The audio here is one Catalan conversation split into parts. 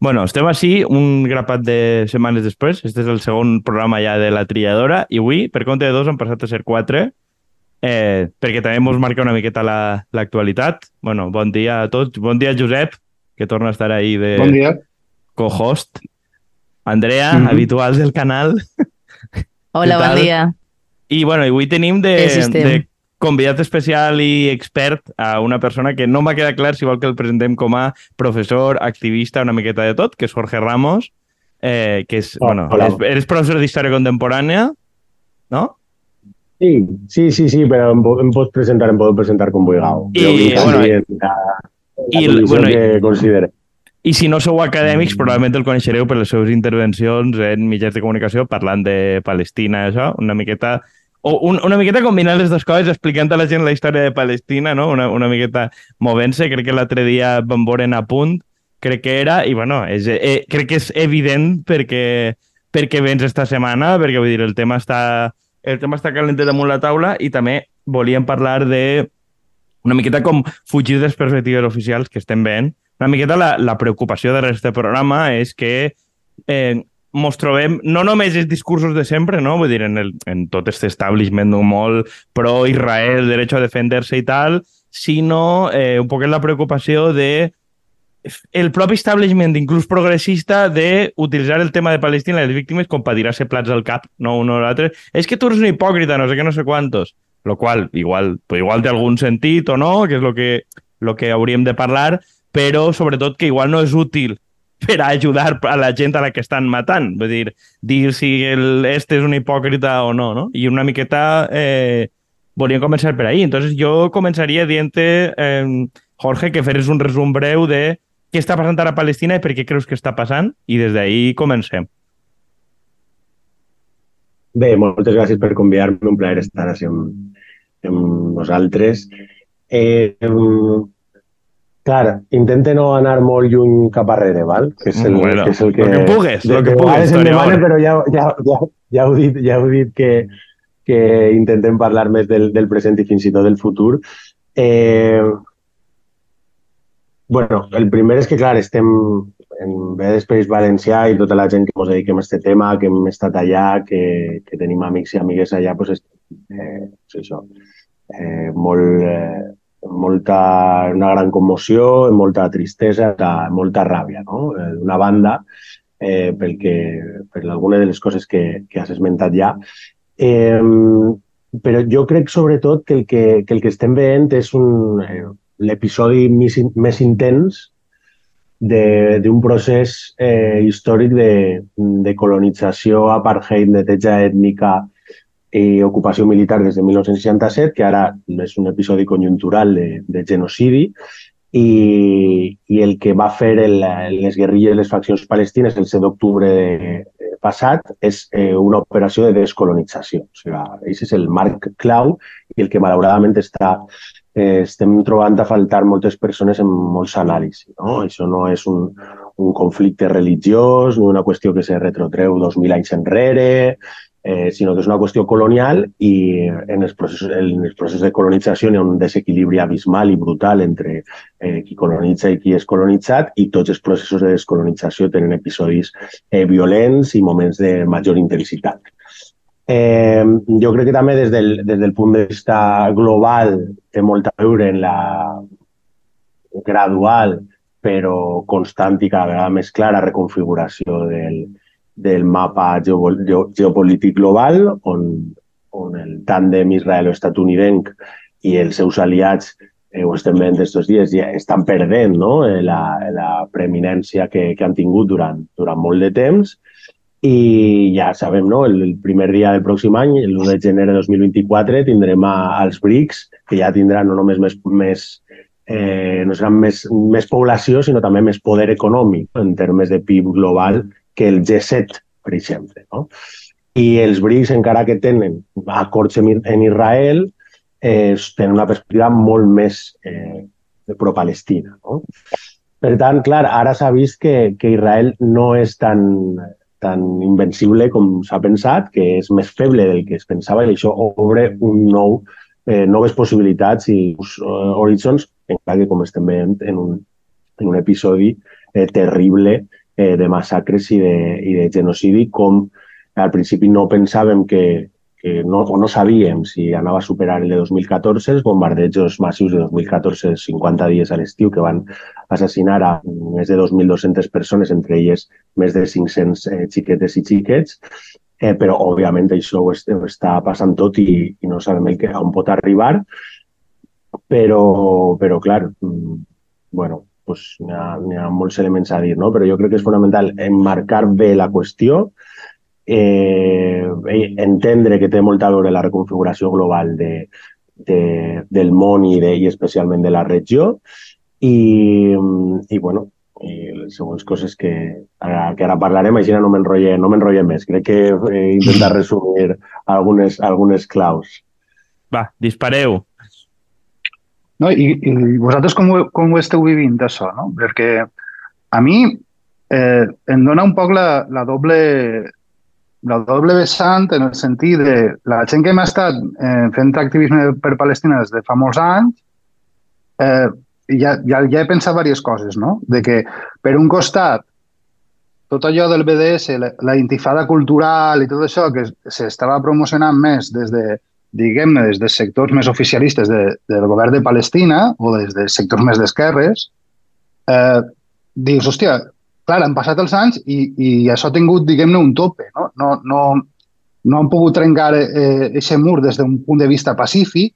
Bueno, estem així un grapat de setmanes després. Este és el segon programa ja de la triadora i avui, per compte de dos, han passat a ser quatre eh, perquè també ens marca una miqueta l'actualitat. La, bueno, bon dia a tots. Bon dia, Josep, que torna a estar ahí de bon dia. co-host. Andrea, mm -hmm. habitual del canal. Hola, bon dia. I, bueno, avui tenim de, de convidat especial i expert a una persona que no m'ha quedat clar si vol que el presentem com a professor, activista, una miqueta de tot, que és Jorge Ramos, eh, que és, oh, bueno, eres, eres professor d'Història Contemporània, no? Sí, sí, sí, sí, però em, em pots presentar, em pots presentar com vulgueu. I, bueno, i, la, i, bueno, que considere. I si no sou acadèmics, probablement el coneixereu per les seves intervencions en mitjans de comunicació parlant de Palestina, això, una miqueta o un, una miqueta combinant les dues coses, explicant a la gent la història de Palestina, no? una, una miqueta movent-se. Crec que l'altre dia vam veure a punt, crec que era, i bueno, és, eh, crec que és evident perquè, perquè vens esta setmana, perquè vull dir, el tema està, el tema està calentet damunt la taula i també volíem parlar de una miqueta com fugir de les perspectives oficials que estem veient. Una miqueta la, la preocupació de aquest programa és que eh, mos trobem no només els discursos de sempre, no? Vull dir, en, el, en tot aquest establishment molt pro-Israel, dret a defender-se i tal, sinó eh, un poc la preocupació de el propi establishment, inclús progressista, de utilitzar el tema de Palestina i les víctimes com per tirar-se plats al cap, no un o l'altre. És que tu eres un hipòcrita, no sé què, no sé quantos. Lo qual, igual, pues igual té algun sentit o no, que és lo que, lo que hauríem de parlar, però sobretot que igual no és útil per a ajudar a la gent a la que estan matant. Vull dir, dir si el, este és un hipòcrita o no, no? I una miqueta eh, volíem començar per ahí. Entonces jo començaria dient-te, eh, Jorge, que feres un resum breu de què està passant ara a Palestina i per què creus que està passant i des d'ahí comencem. Bé, moltes gràcies per convidar-me, un plaer estar així amb, amb vosaltres. Eh, Clar, intente no anar molt lluny cap arrere, val? Que és el, bueno, que, és el que... Lo que pugues, de, lo que pugues. De demana, però ja, ja, ja, ja, heu dit, ja heu dit que, que intentem parlar més del, del present i fins i tot del futur. Eh, bueno, el primer és que, clar, estem en bé d'Espeix Valencià i tota la gent que ens dediquem a aquest tema, que hem estat allà, que, que tenim amics i amigues allà, doncs, eh, és això, eh, molt, eh, molta, una gran commoció, molta tristesa, molta ràbia. No? Eh, d'una banda, eh, pel que, per alguna de les coses que, que has esmentat ja. Eh, però jo crec sobretot que el que, que, el que estem veient és un, eh, l'episodi més, més intens d'un procés eh, històric de, de colonització, apartheid, neteja ètnica, eh, ocupació militar des de 1967, que ara és un episodi conjuntural de, de genocidi, i, i el que va fer el, les guerrilles, les faccions palestines el 7 d'octubre passat és eh, una operació de descolonització. O sigui, aquest és el marc clau i el que malauradament està, eh, estem trobant a faltar moltes persones en molts anàlisis. No? Això no és un, un conflicte religiós ni una qüestió que se retrotreu 2.000 anys enrere, eh, sinó que és una qüestió colonial i en els processos, en els processos de colonització hi ha un desequilibri abismal i brutal entre eh, qui colonitza i qui és colonitzat i tots els processos de descolonització tenen episodis eh, violents i moments de major intensitat. Eh, jo crec que també des del, des del punt de vista global té molt a veure en la gradual però constant i cada vegada més clara reconfiguració del, del mapa geopolític global, on, on el tàndem israelo-estatunidenc i els seus aliats eh, ho estem veient aquests dies, ja estan perdent no? Eh, la, la preeminència que, que han tingut durant, durant molt de temps i ja sabem, no? el, el primer dia del pròxim any, l'1 de gener de 2024, tindrem a, als BRICS, que ja tindran no només més, més eh, no seran més, més població, sinó també més poder econòmic en termes de PIB global que el G7, per exemple. No? I els BRICS, encara que tenen acords en Israel, eh, tenen una perspectiva molt més eh, pro-Palestina. No? Per tant, clar, ara s'ha vist que, que Israel no és tan, tan invencible com s'ha pensat, que és més feble del que es pensava i això obre un nou, eh, noves possibilitats i uh, horitzons, encara que com estem veient en un, en un episodi eh, terrible eh, de massacres i de, i de genocidi, com al principi no pensàvem que, que no, o no sabíem si anava a superar el de 2014, els bombardejos massius de 2014, 50 dies a l'estiu, que van assassinar a més de 2.200 persones, entre elles més de 500 eh, xiquetes i xiquets, eh, però òbviament això ho, est ho està passant tot i, i no sabem el que, on pot arribar, però, però clar, mm, bueno, pues, n'hi ha, ha molts elements a dir, no? però jo crec que és fonamental emmarcar bé la qüestió, eh, entendre que té molt a veure la reconfiguració global de, de, del món i, de, i especialment de la regió i, i bueno, i següents coses que ara, que ara parlarem, així no m'enrotllo no més. Crec que he intentat resumir algunes, algunes claus. Va, dispareu. No, i, i vosaltres com ho, com ho esteu vivint, això? No? Perquè a mi eh, em dona un poc la, la doble la doble vessant en el sentit de la gent que hem estat eh, fent activisme per Palestina des de fa molts anys, eh, ja, ja, ja he pensat diverses coses, no? De que, per un costat, tot allò del BDS, la, la intifada cultural i tot això que s'estava promocionant més des de, diguem-ne, des de sectors més oficialistes de, del govern de Palestina o des de sectors més d'esquerres, eh, dius, hòstia, clar, han passat els anys i, i això ha tingut, diguem-ne, un tope. No, no, no, no han pogut trencar aquest eh, mur des d'un punt de vista pacífic,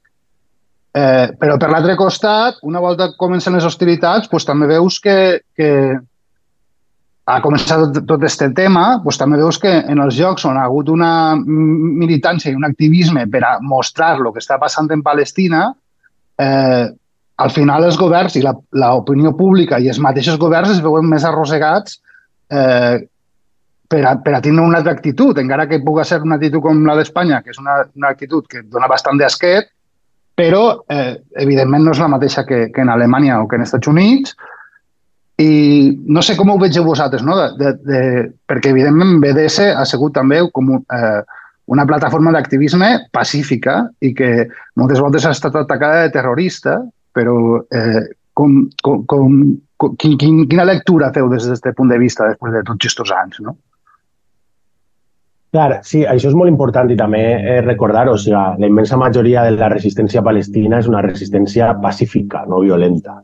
eh, però per l'altre costat, una volta comencen les hostilitats, pues, també veus que, que ha començat tot, aquest tema, pues, també veus que en els jocs on ha hagut una militància i un activisme per a mostrar el que està passant en Palestina, eh, al final els governs i l'opinió pública i els mateixos governs es veuen més arrossegats eh, per, a, per a tindre una altra actitud, encara que pugui ser una actitud com la d'Espanya, que és una, una actitud que dona bastant d'asquet, però eh, evidentment no és la mateixa que, que en Alemanya o que en Estats Units, i no sé com ho vegeu vosaltres, no? de, de, de, perquè evidentment BDS ha sigut també com un, eh, una plataforma d'activisme pacífica i que moltes voltes ha estat atacada de terrorista però eh, com, com, com, quin, quin, quina lectura feu des d'aquest punt de vista després de tots aquests anys, no? Clar, sí, això és molt important i també eh, recordar-ho, o sigui, la immensa majoria de la resistència palestina és una resistència pacífica, no violenta.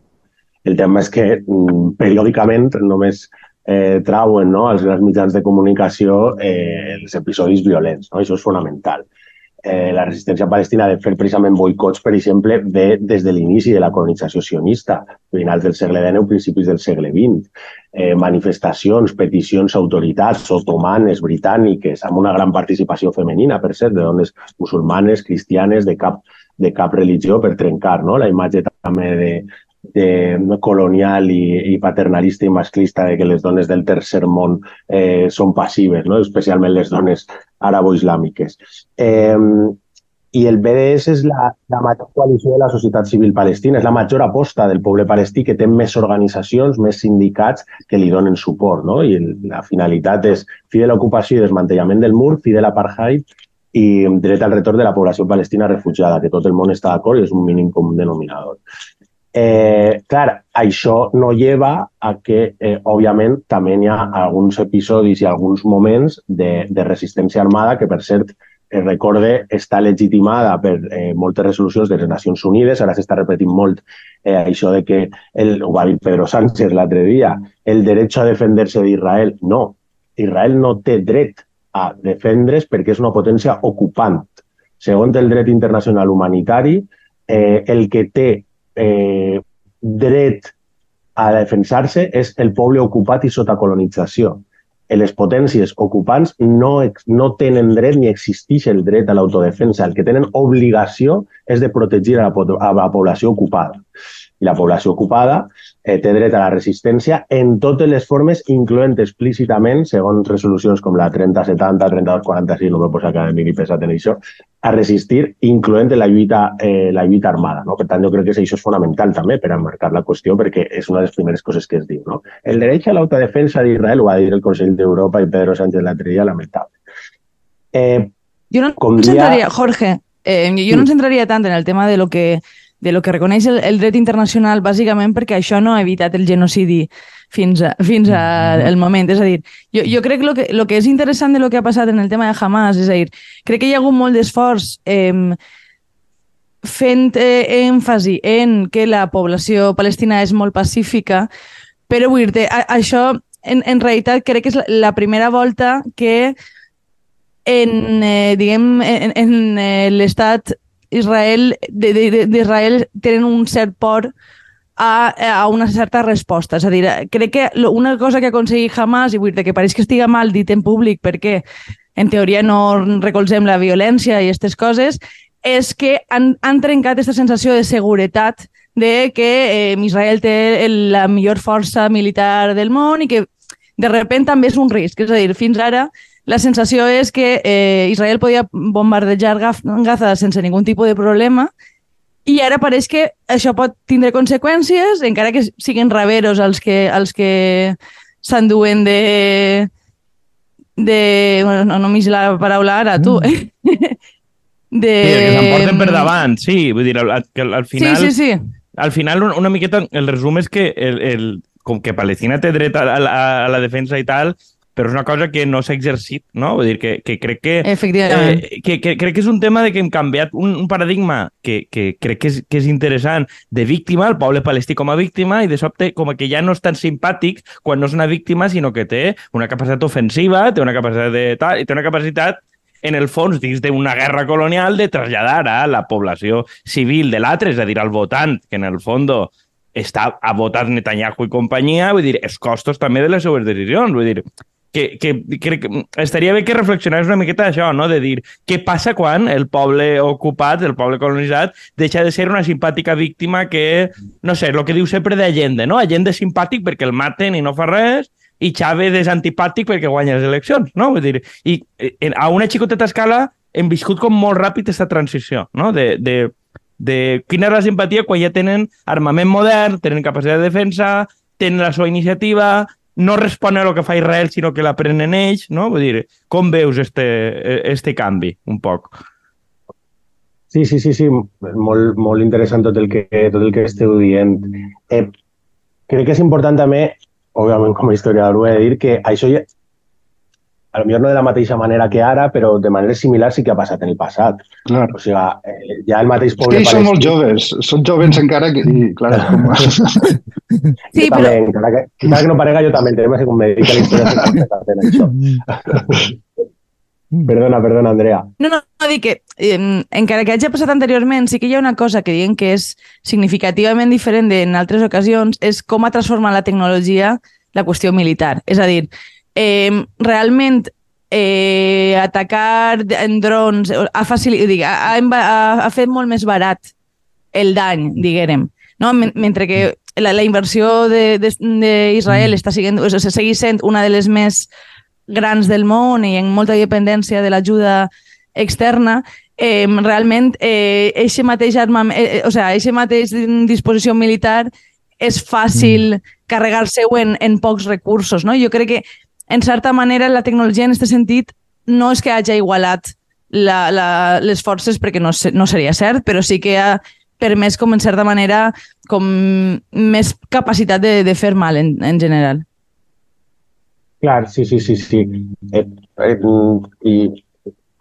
El tema és que mm, periòdicament només eh, trauen no, als grans mitjans de comunicació eh, els episodis violents. No? Això és fonamental eh, la resistència palestina de fer precisament boicots, per exemple, ve des de l'inici de la colonització sionista, finals del segle XIX principis del segle XX. Eh, manifestacions, peticions autoritats otomanes, britàniques, amb una gran participació femenina, per cert, de dones musulmanes, cristianes, de cap, de cap religió, per trencar no? la imatge també de, de colonial i, i paternalista i masclista de que les dones del tercer món eh, són passives, no? especialment les dones arabo-islàmiques. Eh, I el BDS és la, la major coalició de la societat civil palestina, és la major aposta del poble palestí que té més organitzacions, més sindicats que li donen suport. No? I la finalitat és fi de l'ocupació i desmantellament del mur, fi de l'apartheid i dret al retorn de la població palestina refugiada, que tot el món està d'acord i és un mínim comú denominador. Eh, clar, això no lleva a que, eh, òbviament, també hi ha alguns episodis i alguns moments de, de resistència armada que, per cert, eh, recorde, està legitimada per eh, moltes resolucions de les Nacions Unides. Ara s'està repetint molt eh, això de que, el, ho va dir Pedro Sánchez l'altre dia, el dret a defender-se d'Israel. No, Israel no té dret a defendre's perquè és una potència ocupant. Segons el dret internacional humanitari, eh, el que té eh, dret a defensar-se és el poble ocupat i sota colonització. Les potències ocupants no, no tenen dret ni existeix el dret a l'autodefensa. El que tenen obligació és de protegir a la, a la població ocupada i la població ocupada eh, té dret a la resistència en totes les formes, incloent explícitament, segons resolucions com la 3070, 3246, no me posa que mi pesat en això, a resistir, incloent la lluita, eh, la lluita armada. No? Per tant, jo crec que això és fonamental també per emmarcar la qüestió, perquè és una de les primeres coses que es diu. No? El dret a l'autodefensa d'Israel ho va dir el Consell d'Europa i Pedro Sánchez l'altre dia, lamentable. Eh, yo no, no dia... Jorge, eh, yo no centraría tanto en el tema de lo que de lo que reconeix el, el dret internacional, bàsicament perquè això no ha evitat el genocidi fins, a, fins a mm-hmm. el moment. És a dir, jo, jo crec que lo, que lo que és interessant de lo que ha passat en el tema de Hamas, és a dir, crec que hi ha hagut molt d'esforç eh, fent eh, èmfasi en que la població palestina és molt pacífica, però vull dir això en, en realitat crec que és la, la primera volta que en, eh, diguem, en, en eh, l'estat Israel, d'Israel tenen un cert por a, a una certa resposta. És a dir, crec que una cosa que ha aconseguit Hamas, i vull dir que pareix que estiga mal dit en públic perquè en teoria no recolzem la violència i aquestes coses, és que han, han trencat aquesta sensació de seguretat de que eh, Israel té la millor força militar del món i que de repente també és un risc. És a dir, fins ara la sensació és que eh, Israel podia bombardejar Gaza sense ningun tipus de problema i ara pareix que això pot tindre conseqüències, encara que siguin raveros els que, els que s'enduen de... de... Bueno, no, no m'hi la paraula ara, tu. Mm. de... Sí, que s'emporten per davant, sí. Vull dir, al, al final... Sí, sí, sí. Al final, una, una miqueta, el resum és que el, el, com que Palestina té dret a, a, a la defensa i tal, però és una cosa que no s'ha exercit, no? Vull dir que, que crec que... Efectivament. Eh, que, que, crec que és un tema de que hem canviat un, un paradigma que, que crec que és, que és interessant de víctima, el poble palestí com a víctima, i de sobte com que ja no és tan simpàtic quan no és una víctima, sinó que té una capacitat ofensiva, té una capacitat de tal, i té una capacitat en el fons, dins d'una guerra colonial, de traslladar a la població civil de l'altre, és a dir, al votant, que en el fons està a votar Netanyahu i companyia, vull dir, els costos també de les seues decisions, vull dir, que, que que estaria bé que reflexionés una miqueta això, no? de dir què passa quan el poble ocupat, el poble colonitzat, deixa de ser una simpàtica víctima que, no sé, el que diu sempre d'Allende, no? Allende simpàtic perquè el maten i no fa res, i Chávez és antipàtic perquè guanya les eleccions, no? Vull dir, i en, a una xicoteta escala hem viscut com molt ràpid aquesta transició, no? De, de, de quina és la simpatia quan ja tenen armament modern, tenen capacitat de defensa, tenen la seva iniciativa, no respon a lo que fa Israel, sinó que l'aprenen ells, no? Vull dir, com veus este, este canvi, un poc? Sí, sí, sí, sí, molt, molt interessant tot el que, tot el que esteu dient. Eh, crec que és important també òbviament com a historiador ho he de dir, que això ja, a lo millor no de la mateixa manera que ara, però de manera similar sí que ha passat en el passat. Clar. O sigui, eh, ja el mateix poble... És que són molt joves, són joves encara que... I, clar, com... sí, però... També, encara, que, encara que no parega, jo també, entenem com me dedica a la història, fent això. Perdona, perdona, Andrea. No, no, no dic que, eh, encara que hagi passat anteriorment, sí que hi ha una cosa que diuen que és significativament diferent en altres ocasions, és com ha transformat la tecnologia la qüestió militar. És a dir, eh, realment eh, atacar en drons ha, facil... dic, ha, ha, ha fet molt més barat el dany, diguem. No? Mentre que la, la inversió d'Israel mm. està siguent, o sigui, segueix sent una de les més grans del món i en molta dependència de l'ajuda externa, eh, realment eh, eixe mateix armament, eh, eh, o sea, eixe mateix disposició militar és fàcil mm. carregar-se-ho en, en pocs recursos. No? Jo crec que, en certa manera, la tecnologia en aquest sentit no és que hagi igualat la, la, les forces, perquè no, no seria cert, però sí que ha permès, com en certa manera, com més capacitat de, de fer mal en, en general. Clar, sí, sí, sí, sí. Eh, eh, I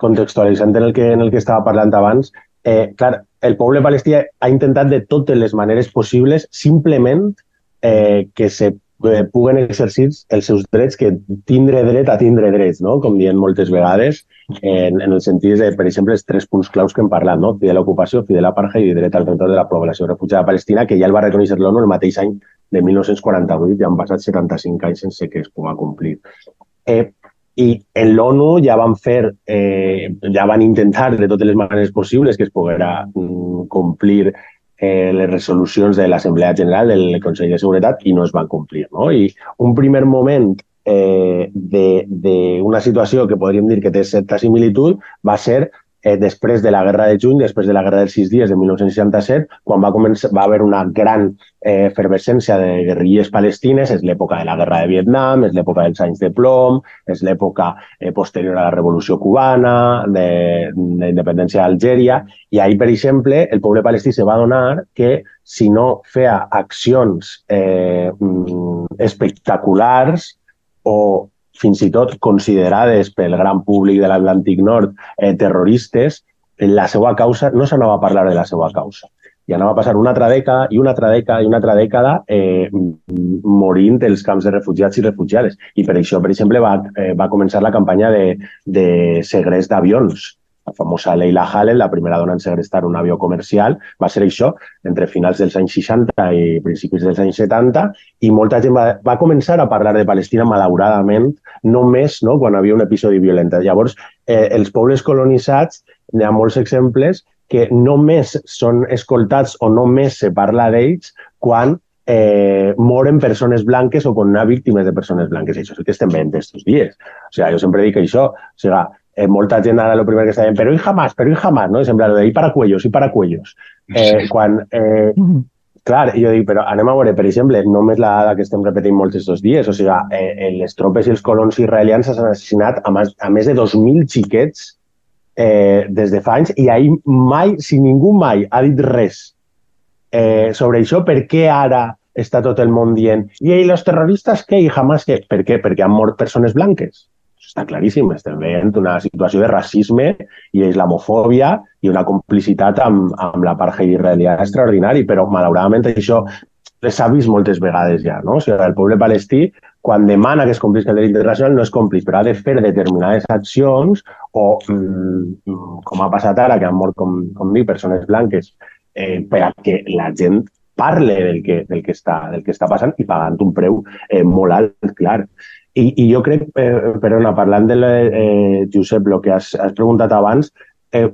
contextualitzant en el que, en el que estava parlant abans, eh, clar, el poble palestí ha intentat de totes les maneres possibles simplement eh, que se puguen exercir els seus drets, que tindre dret a tindre drets, no? com dient moltes vegades, en, en el sentit de, per exemple, els tres punts claus que hem parlat, no? fi de l'ocupació, fi de l'apartheid i dret al retorn de la població refugiada palestina, que ja el va reconèixer l'ONU el mateix any de 1948, ja han passat 75 anys sense que es pugui complir. Eh, I en l'ONU ja van fer, eh, ja van intentar de totes les maneres possibles que es poguera mm, complir eh, les resolucions de l'Assemblea General del Consell de Seguretat i no es van complir. No? I un primer moment eh, d'una situació que podríem dir que té certa similitud va ser eh, després de la Guerra de Juny, després de la Guerra dels Sis Dies de 1967, quan va, començar, va haver una gran eh, efervescència de guerrilles palestines, és l'època de la Guerra de Vietnam, és l'època dels anys de plom, és l'època eh, posterior a la Revolució Cubana, de, de independència d'Algèria, i ahir, per exemple, el poble palestí se va donar que si no feia accions eh, mm, espectaculars o fins i tot considerades pel gran públic de l'Atlàntic Nord eh, terroristes, la seva causa, no s'anava a parlar de la seva causa. I anava a passar una altra dècada i una altra dècada i una altra dècada eh, morint dels camps de refugiats i refugiades. I per això, per exemple, va, eh, va començar la campanya de, de segrest d'avions la famosa Leila Halen, la primera dona en segrestar un avió comercial, va ser això entre finals dels anys 60 i principis dels anys 70 i molta gent va, va començar a parlar de Palestina malauradament només no, quan havia un episodi violent. Llavors, eh, els pobles colonitzats, hi ha molts exemples que només són escoltats o només se parla d'ells quan eh, moren persones blanques o quan hi ha víctimes de persones blanques. Això és el que estem veient aquests dies. O sigui, jo sempre dic això. O sigui, eh, molta gent ara el primer que està dient, però i jamás, però i jamás, no? I sembla de i para cuellos, i para cuellos. Eh, quan, eh, clar, jo dic, però anem a veure, per exemple, només la dada que estem repetint molts estos dies, o sigui, eh, les tropes i els colons israelians s'han assassinat a més, a més de 2.000 xiquets eh, des de fa anys i ahir mai, si ningú mai ha dit res eh, sobre això, per què ara està tot el món dient i els terroristes què? I jamás què? Per què? Perquè han mort persones blanques està claríssim. Estem veient una situació de racisme i islamofòbia i una complicitat amb, amb l'apartheid israelià extraordinari, però malauradament això s'ha vist moltes vegades ja. No? O sigui, el poble palestí, quan demana que es complisca el dret internacional, no és còmplice, però ha de fer determinades accions o, mm, com ha passat ara, que han mort, com, com dic, persones blanques, eh, per que la gent parle del que, del que, està, del que està passant i pagant un preu eh, molt alt, clar. I, i jo crec, eh, perdona, parlant de la, eh, Josep, el que has, has preguntat abans, eh,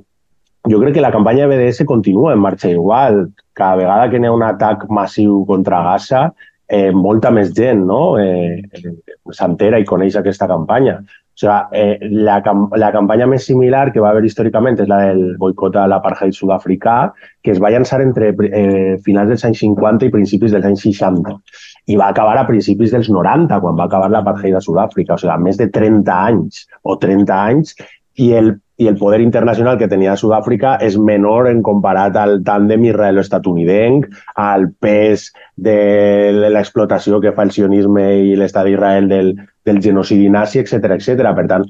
jo crec que la campanya BDS continua en marxa igual. Cada vegada que n'hi ha un atac massiu contra Gaza, eh, molta més gent no? eh, s'entera i coneix aquesta campanya. O sigui, eh, la, la campanya més similar que va haver històricament és la del boicot a l'apartheid sud-africà, que es va llançar entre eh, finals dels anys 50 i principis dels anys 60 i va acabar a principis dels 90, quan va acabar l'apartheid a Sud-àfrica, o sigui, més de 30 anys o 30 anys, i el, i el poder internacional que tenia Sud-àfrica és menor en comparat al tàndem israelo-estatunidenc, al pes de l'explotació que fa el sionisme i l'estat d'Israel del, del genocidi nazi, etc etc. Per tant,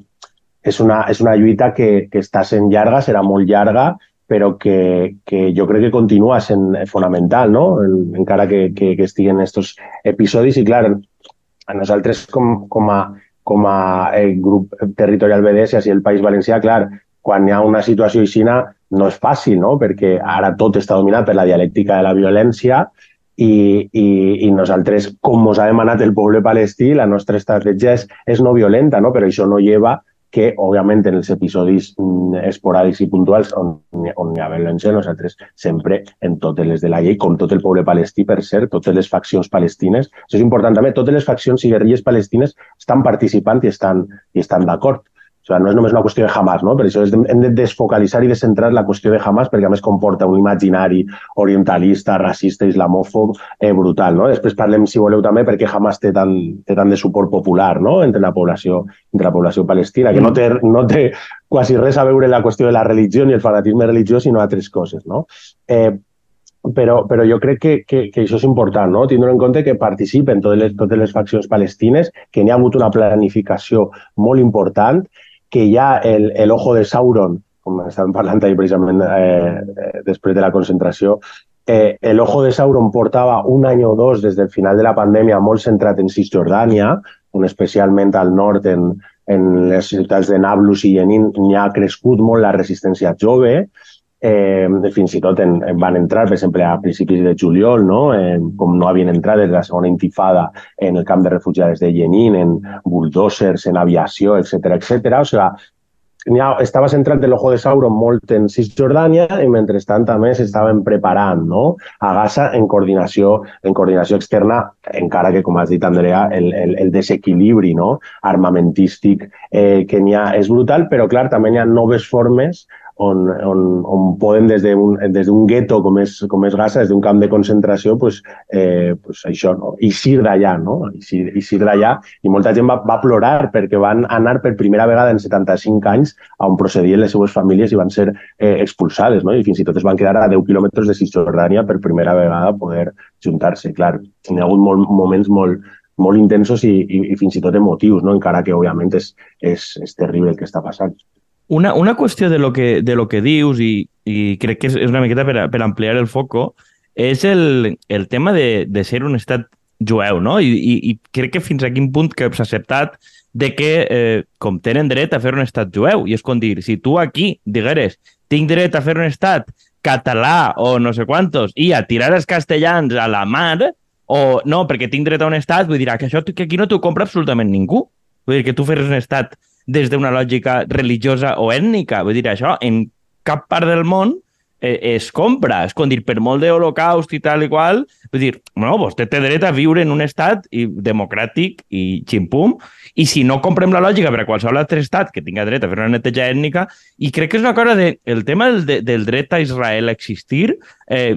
és una, és una lluita que, que està sent llarga, serà molt llarga, però que, que jo crec que continua sent fonamental, no? encara que, que, que estiguen estos episodis. I, clar, a nosaltres com, com a, com a eh, grup territorial BDS, així el País Valencià, clar, quan hi ha una situació aixina no és fàcil, no? perquè ara tot està dominat per la dialèctica de la violència i, i, i nosaltres, com ens ha demanat el poble palestí, la nostra estratègia és, és no violenta, no? però això no lleva que, òbviament, en els episodis mm, esporàdics i puntuals on, on hi ha violència, nosaltres sempre, en totes les de la llei, com tot el poble palestí, per cert, totes les faccions palestines, això és important també, totes les faccions i guerrilles palestines estan participant i estan, i estan d'acord. O sigui, no és només una qüestió de Hamas, no? Per això hem de desfocalitzar i descentrar la qüestió de Hamas perquè a més comporta un imaginari orientalista, racista, islamòfob eh, brutal, no? Després parlem, si voleu, també perquè Hamas té tant, té tant de suport popular, no? Entre la població, entre la població palestina, que no té, no té quasi res a veure la qüestió de la religió ni el fanatisme religiós, sinó altres coses, no? Eh, però, però jo crec que, que, que això és important, no? tindre en compte que participen totes les, totes les faccions palestines, que n'hi ha hagut una planificació molt important que ha el, el ojo de Sauron, com estàvem parlant ahir precisament eh, eh, després de la concentració, eh, el ojo de Sauron portava un any o dos des del final de la pandèmia molt centrat en Cisjordània, on especialment al nord, en, en les ciutats de Nablus i Jenin, n'hi ha crescut molt la resistència jove, eh, fins i tot en, en van entrar, per exemple, a principis de juliol, no? eh, com no havien entrat des de la segona intifada en el camp de refugiades de Jenin, en bulldozers, en aviació, etc etc. O sigui, ha, estava centrat l'ojo de Sauron molt en Cisjordània i mentrestant també s'estaven preparant no? a Gaza en coordinació, en coordinació externa, encara que, com has dit, Andrea, el, el, el desequilibri no? armamentístic eh, que n'hi ha és brutal, però clar, també hi ha noves formes on, on, on poden des d'un de des gueto com és, com és Gaza, des d'un camp de concentració, pues, eh, pues això, no? eixir d'allà, no? eixir, eixir d'allà. I molta gent va, va plorar perquè van anar per primera vegada en 75 anys a on procedien les seues famílies i van ser eh, expulsades, no? i fins i tot es van quedar a 10 quilòmetres de Cisjordània per primera vegada poder juntar-se. Clar, hi ha hagut molt, moments molt, molt intensos i, i, i fins i tot emotius, no? encara que, òbviament, és, és, és terrible el que està passant. Una, una qüestió de lo que, de lo que dius, i, i crec que és, una miqueta per, per ampliar el foco, és el, el tema de, de ser un estat jueu, no? I, i, i crec que fins a quin punt que s'ha acceptat de que eh, com tenen dret a fer un estat jueu. I és com dir, si tu aquí digueres tinc dret a fer un estat català o no sé quantos i a tirar els castellans a la mar, o no, perquè tinc dret a un estat, vull dir que això que aquí no t'ho compra absolutament ningú. Vull dir que tu feres un estat des d'una lògica religiosa o ètnica. Vull dir, això en cap part del món es compra. És com dir, per molt d'holocaust i tal i qual, vull dir, no, vostè té dret a viure en un estat i, democràtic i ximpum, i si no comprem la lògica per a qualsevol altre estat que tinga dret a fer una neteja ètnica, i crec que és una cosa de, el tema del, de, del dret a Israel a existir, eh,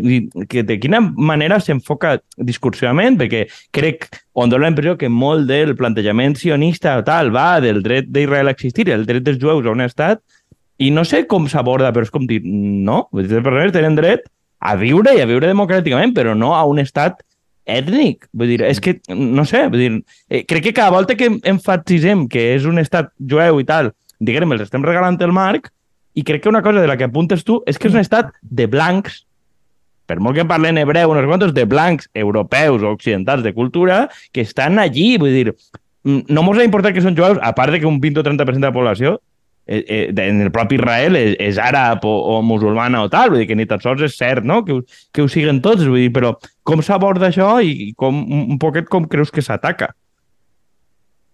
que de quina manera s'enfoca discursivament, perquè crec, on dona la que molt del plantejament sionista o tal va del dret d'Israel a existir, el dret dels jueus a un estat, i no sé com s'aborda, però és com dir, no, les persones tenen dret a viure i a viure democràticament, però no a un estat ètnic. Vull dir, és que, no sé, vull dir, eh, crec que cada volta que enfatitzem que és un estat jueu i tal, diguem, els estem regalant el marc, i crec que una cosa de la que apuntes tu és que és un estat de blancs, per molt que parlen hebreu, uns quantos de blancs europeus o occidentals de cultura, que estan allí, vull dir, no mos ha importat que són jueus, a part de que un 20 o 30% de la població en el propi Israel és, és àrab o, o musulmana o tal, vull dir que ni tan sols és cert no? que, que ho siguen tots, vull dir, però com s'aborda això i com, un poquet com creus que s'ataca?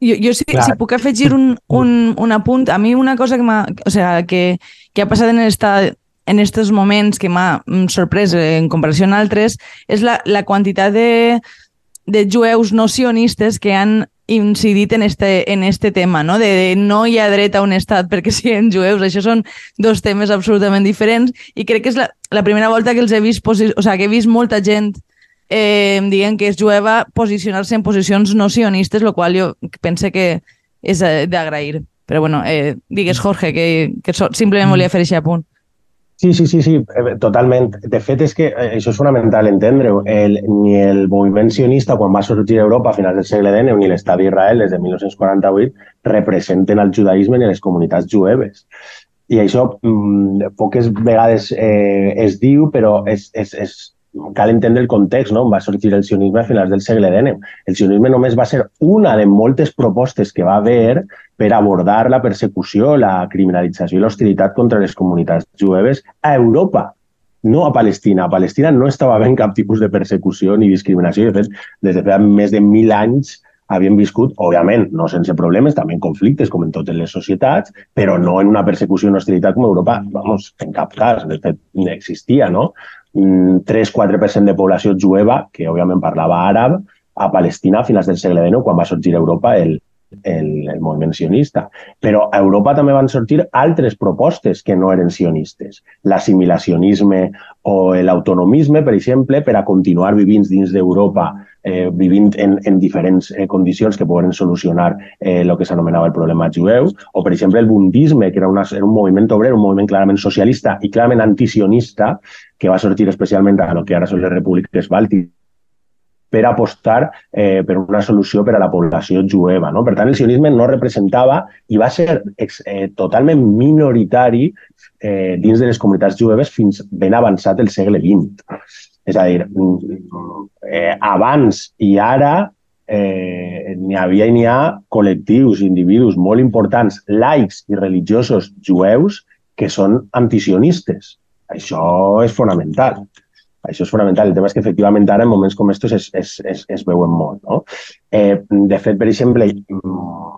Jo, jo si, si puc afegir un, un, un apunt, a mi una cosa que, o sea, que, que ha passat en esta, en aquests moments que m'ha mm, sorprès en comparació amb altres és la, la quantitat de, de jueus no sionistes que han incidit en este, en este tema, no? De, de no hi ha dret a un estat perquè siguin jueus. Això són dos temes absolutament diferents i crec que és la, la primera volta que els he vist, o sea, que he vist molta gent eh, dient que és jueva posicionar-se en posicions no sionistes, el qual jo pense que és eh, d'agrair. Però bueno, eh, digues, Jorge, que, que so, simplement volia fer aquest punt. Sí, sí, sí, sí, eh, totalment. De fet, és que eh, això és fonamental entendre-ho. Ni el moviment sionista, quan va sorgir a Europa a finals del segle XIX, ni l'Estat d'Israel, des de 1948, representen el judaïsme ni les comunitats jueves. I això mm, poques vegades eh, es diu, però és, és, és, cal entendre el context, no? va sorgir el sionisme a finals del segle XIX. El sionisme només va ser una de moltes propostes que va haver per abordar la persecució, la criminalització i l'hostilitat contra les comunitats jueves a Europa, no a Palestina. A Palestina no estava havent cap tipus de persecució ni discriminació. De fet, des de fa més de mil anys havien viscut, òbviament, no sense problemes, també conflictes, com en totes les societats, però no en una persecució i hostilitat com a Europa, vamos, en cap cas, de fet, no existia, no? 3-4% de població jueva, que òbviament parlava àrab, a Palestina a finals del segle XIX, quan va sorgir a Europa el, el, el moviment sionista. Però a Europa també van sortir altres propostes que no eren sionistes. L'assimilacionisme o l'autonomisme, per exemple, per a continuar vivint dins d'Europa, eh, vivint en, en diferents eh, condicions que poden solucionar eh, el que s'anomenava el problema jueu, o, per exemple, el bundisme, que era, una, era un moviment obrer, un moviment clarament socialista i clarament antisionista, que va sortir especialment a lo que ara són les repúbliques bàltiques per apostar eh, per una solució per a la població jueva. No? Per tant, el sionisme no representava i va ser eh, totalment minoritari eh, dins de les comunitats jueves fins ben avançat el segle XX. És a dir, eh, abans i ara eh, n'hi havia i n'hi ha col·lectius, individus molt importants, laics i religiosos jueus que són antisionistes això és fonamental. Això és fonamental. El tema és que efectivament ara en moments com aquests es, es, es, es veuen molt. No? Eh, de fet, per exemple, mm,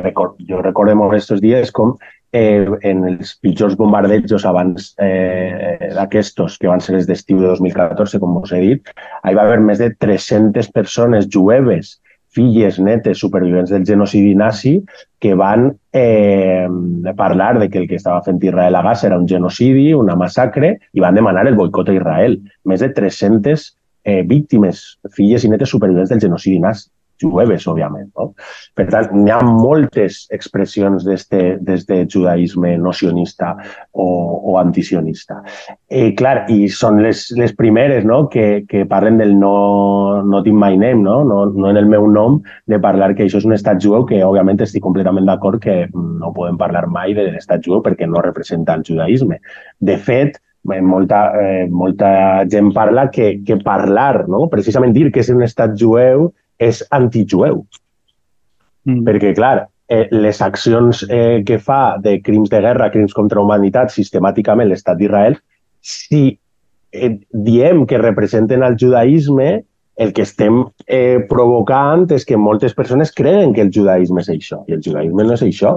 record, jo recordo molt aquests dies com eh, en els pitjors bombardejos abans eh, d'aquestos, que van ser els d'estiu de 2014, com us he dit, hi va haver més de 300 persones jueves filles netes supervivents del genocidi nazi que van eh, parlar de que el que estava fent Israel a Gaza era un genocidi, una massacre, i van demanar el boicot a Israel. Més de 300 eh, víctimes, filles i netes supervivents del genocidi nazi jueves, òbviament. No? Per tant, hi ha moltes expressions d'este judaïsme nocionista o, o antisionista. Eh, clar, i són les, les primeres no? que, que parlen del no, not in my name, no? No, no en el meu nom, de parlar que això és un estat jueu, que òbviament estic completament d'acord que no podem parlar mai de l'estat jueu perquè no representa el judaïsme. De fet, eh, molta, eh, molta gent parla que, que parlar, no? precisament dir que és un estat jueu és antijueu. Mm. Perquè, clar, eh, les accions eh, que fa de crims de guerra, crims contra la humanitat, sistemàticament l'estat d'Israel, si eh, diem que representen el judaïsme, el que estem eh, provocant és que moltes persones creen que el judaïsme és això, i el judaïsme no és això.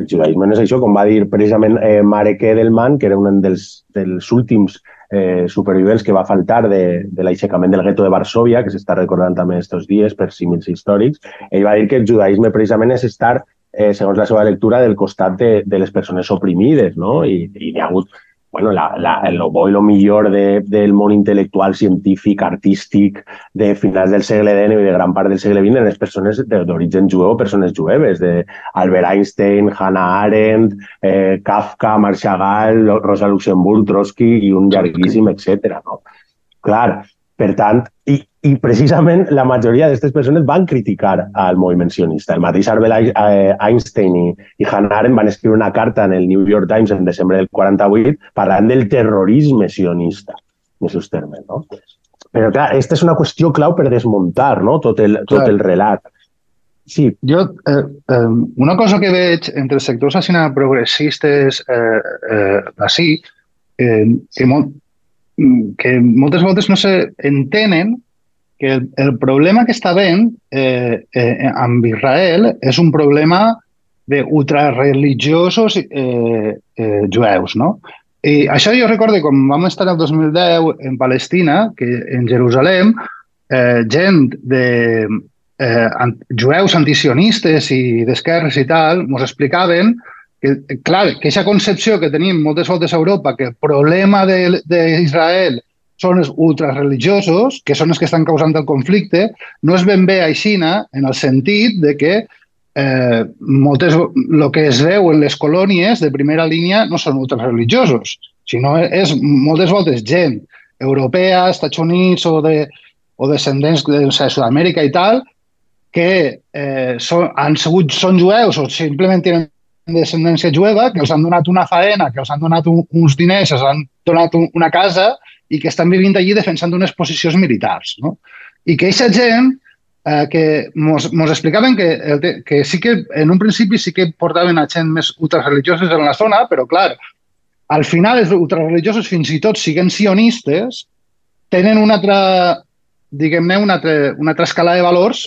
El judaïsme no és això, com va dir precisament eh, Marek Edelman, que era un dels, dels últims eh, supervivents que va faltar de, de l'aixecament del gueto de Varsovia, que s'està recordant també aquests dies per símils històrics. Ell va dir que el judaïsme precisament és estar, eh, segons la seva lectura, del costat de, de les persones oprimides, no? I, i hi ha hagut bueno, la, la, lo bo i lo millor de, del món intel·lectual, científic, artístic de finals del segle XIX i de gran part del segle XX en les persones d'origen jueu persones jueves, de Albert Einstein, Hannah Arendt, eh, Kafka, Marc Chagall, Rosa Luxemburg, Trotsky i un llarguíssim, etc. No? Clar, per tant, i, i precisament la majoria d'aquestes persones van criticar al moviment sionista. El mateix Albert eh, Einstein i, i Hannah Arendt van escriure una carta en el New York Times en desembre del 48 parlant del terrorisme sionista, en aquests termes. No? Però clar, aquesta és una qüestió clau per desmuntar no? tot, el, tot el relat. Sí. Jo, eh, eh, una cosa que veig entre els sectors així progressistes eh, eh, així, eh, que molt, que moltes voltes no s'entenen que el, el problema que està havent eh, eh, amb Israel és un problema d'ultrareligiosos eh, eh, jueus, no? I això jo recordo quan vam estar el 2010 en Palestina, que en Jerusalem, eh, gent de eh, jueus antisionistes i d'esquerres i tal, ens explicaven que, clar, que aquesta concepció que tenim moltes voltes a Europa, que el problema d'Israel són els ultrareligiosos, que són els que estan causant el conflicte, no és ben bé aixina en el sentit de que eh, moltes, el que es veu en les colònies de primera línia no són ultrareligiosos, sinó és moltes voltes gent europea, Estats Units o, de, o descendents de, de Sud-amèrica i tal, que eh, són, han sigut, són jueus o simplement tenen descendència jueva, que els han donat una faena, que els han donat un, uns diners, els han donat un, una casa i que estan vivint allí defensant unes posicions militars. No? I que aquesta gent eh, que mos explicaven que, que sí que en un principi sí que portaven a gent més ultrareligiosos en la zona, però clar, al final els ultrareligiosos, fins i tot siguent sionistes, tenen una altra, diguem-ne, una, altra, una altra escala de valors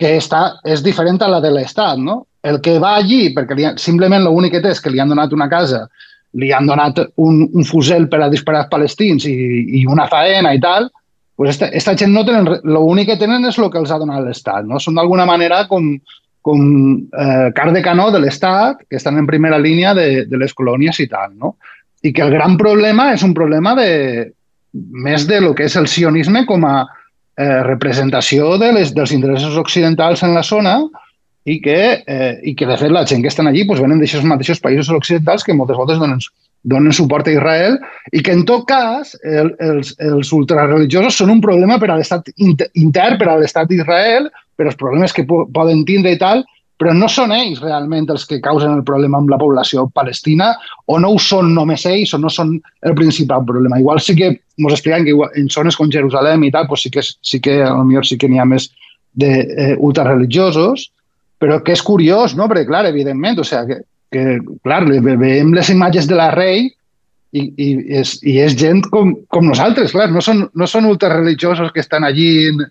que està, és diferent a la de l'Estat, no? El que va allí, perquè li, simplement l'únic que té és que li han donat una casa, li han donat un, un fusel per a disparar als palestins i, i una faena i tal, pues esta, esta gent no tenen... L'únic que tenen és el que els ha donat l'Estat. No? Són d'alguna manera com, com eh, car de canó de l'Estat, que estan en primera línia de, de les colònies i tal. No? I que el gran problema és un problema de, més de lo que és el sionisme com a eh, representació de les, dels interessos occidentals en la zona, i que, eh, i que de fet la gent que estan allí pues, venen d'aixòs mateixos països occidentals que moltes voltes donen, donen suport a Israel i que en tot cas el, els, els ultrareligiosos són un problema per a l'estat intern, per a l'estat d'Israel, per als problemes que poden tindre i tal, però no són ells realment els que causen el problema amb la població palestina o no ho són només ells o no són el principal problema. Igual sí que ens expliquen que igual, en zones com Jerusalem i tal, pues sí que, sí que potser sí que n'hi ha més de eh, però que és curiós, no? Perquè, clar, evidentment, o sigui, que, que clar, veiem les imatges de la rei i, i, és, i és gent com, com nosaltres, clar, no són, no són ultrareligiosos que estan allí en,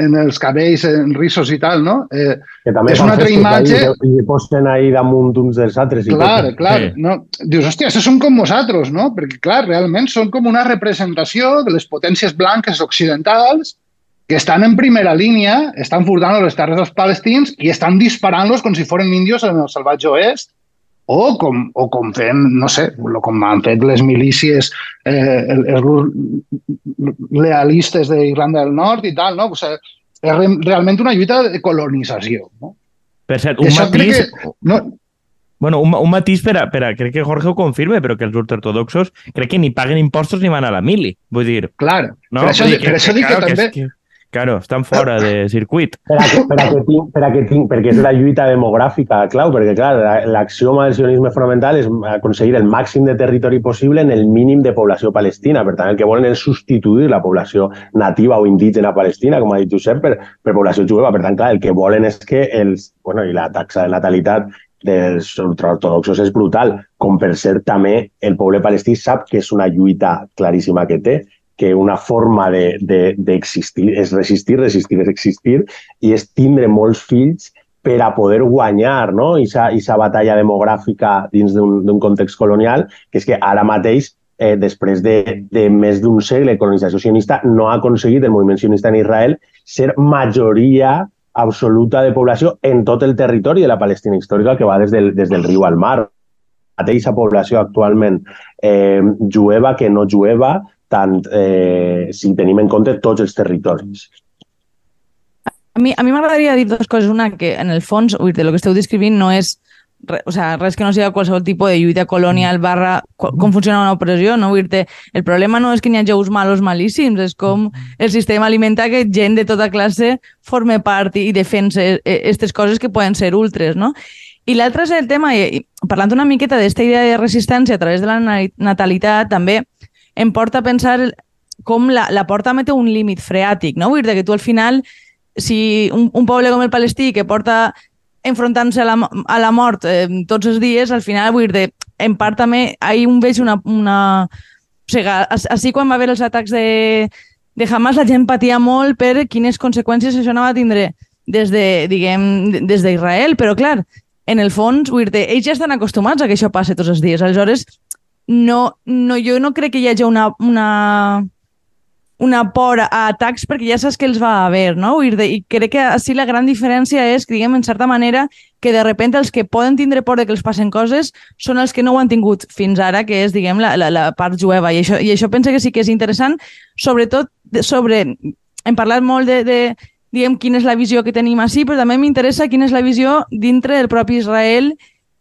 en els cabells, en rissos i tal, no? Eh, que també és una altra imatge... I, i posen ahí damunt uns dels altres. I clar, tot. clar. Sí. No? Dius, hòstia, això són com nosaltres, no? Perquè, clar, realment són com una representació de les potències blanques occidentals que estan en primera línia, estan furtant les terres dels palestins i estan disparant-los com si foren índios en el salvatge oest o com, o com fem, no sé, com han fet les milícies eh, els lealistes d'Irlanda del Nord i tal, no? O sigui, és realment una lluita de colonització. No? Per cert, un matís... Que, no, Bueno, un, un matís per a, per a, crec que Jorge ho confirme, però que els ultraortodoxos crec que ni paguen impostos ni van a la mili. Vull dir... Clar, no? per això, dir, per això dic que, que també... Que, Claro, estan fora de circuit. Per a que, per a que tinc, per a que tinc, perquè és la lluita demogràfica, clau, perquè clar, l'axioma del sionisme fonamental és aconseguir el màxim de territori possible en el mínim de població palestina. Per tant, el que volen és substituir la població nativa o indígena palestina, com ha dit Josep, per, per població jueva. Per tant, clar, el que volen és que els... Bueno, i la taxa de natalitat dels ultraortodoxos és brutal, com per cert també el poble palestí sap que és una lluita claríssima que té que una forma d'existir de, de, és resistir, resistir és existir i és tindre molts fills per a poder guanyar no? aquesta batalla demogràfica dins d'un context colonial, que és que ara mateix, eh, després de, de més d'un segle de colonització sionista, no ha aconseguit el moviment sionista en Israel ser majoria absoluta de població en tot el territori de la Palestina històrica que va des del, des del riu al mar. Mateixa població actualment eh, jueva que no jueva, tant eh, si tenim en compte tots els territoris. A mi a mi m'agradaria dir dues coses. Una, que en el fons, ui, de lo que esteu descrivint no és re, o sea, res que no sigui qualsevol tipus de lluita colonial barra com funciona una opressió, no? Vull el problema no és que n'hi hagi uns malos malíssims, és com el sistema alimenta que gent de tota classe forme part i, i defensa aquestes coses que poden ser ultres, no? I l'altre és el tema, i, parlant una miqueta d'aquesta idea de resistència a través de la natalitat, també em porta a pensar com la, la porta té un límit freàtic, no? Vull dir que tu al final, si un, un poble com el palestí que porta enfrontant-se a, la, a la mort eh, tots els dies, al final, vull dir, en part també, ahir un veig una... una... O sigui, així quan va haver els atacs de, de Hamas, la gent patia molt per quines conseqüències això anava a tindre des de, diguem, des d'Israel, però clar, en el fons, vull dir, ells ja estan acostumats a que això passe tots els dies. Aleshores, no, no, jo no crec que hi hagi una, una, una por a atacs perquè ja saps que els va haver, no? I crec que així la gran diferència és, diguem, en certa manera, que de repente els que poden tindre por de que els passen coses són els que no ho han tingut fins ara, que és, diguem, la, la, la part jueva. I això, I això penso que sí que és interessant, sobretot sobre... Hem parlat molt de, de diguem, quina és la visió que tenim així, però també m'interessa quina és la visió dintre del propi Israel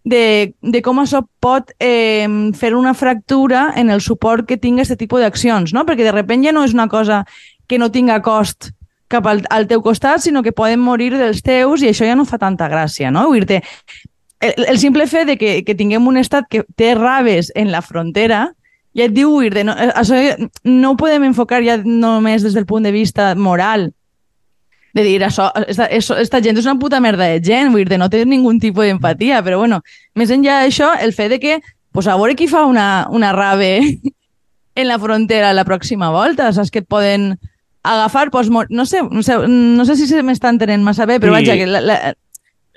de, de com això pot eh, fer una fractura en el suport que tingui aquest tipus d'accions, no? Perquè de repente ja no és una cosa que no tinga cost cap al, al teu costat, sinó que poden morir dels teus i això ja no fa tanta gràcia, no? Vull dir el, el simple fet de que, que tinguem un estat que té raves en la frontera ja et diu, no, això no ho podem enfocar ja només des del punt de vista moral, de dir, això, esta, esta gent és una puta merda de gent, vull dir, no té ningú tipus d'empatia, però bueno, més enllà d'això, el fet de que, pues, a veure qui fa una, una rave en la frontera la pròxima volta, saps que et poden agafar, pues, no sé, no sé, no sé si se m'està entenent massa bé, però sí. vaja, que la, la,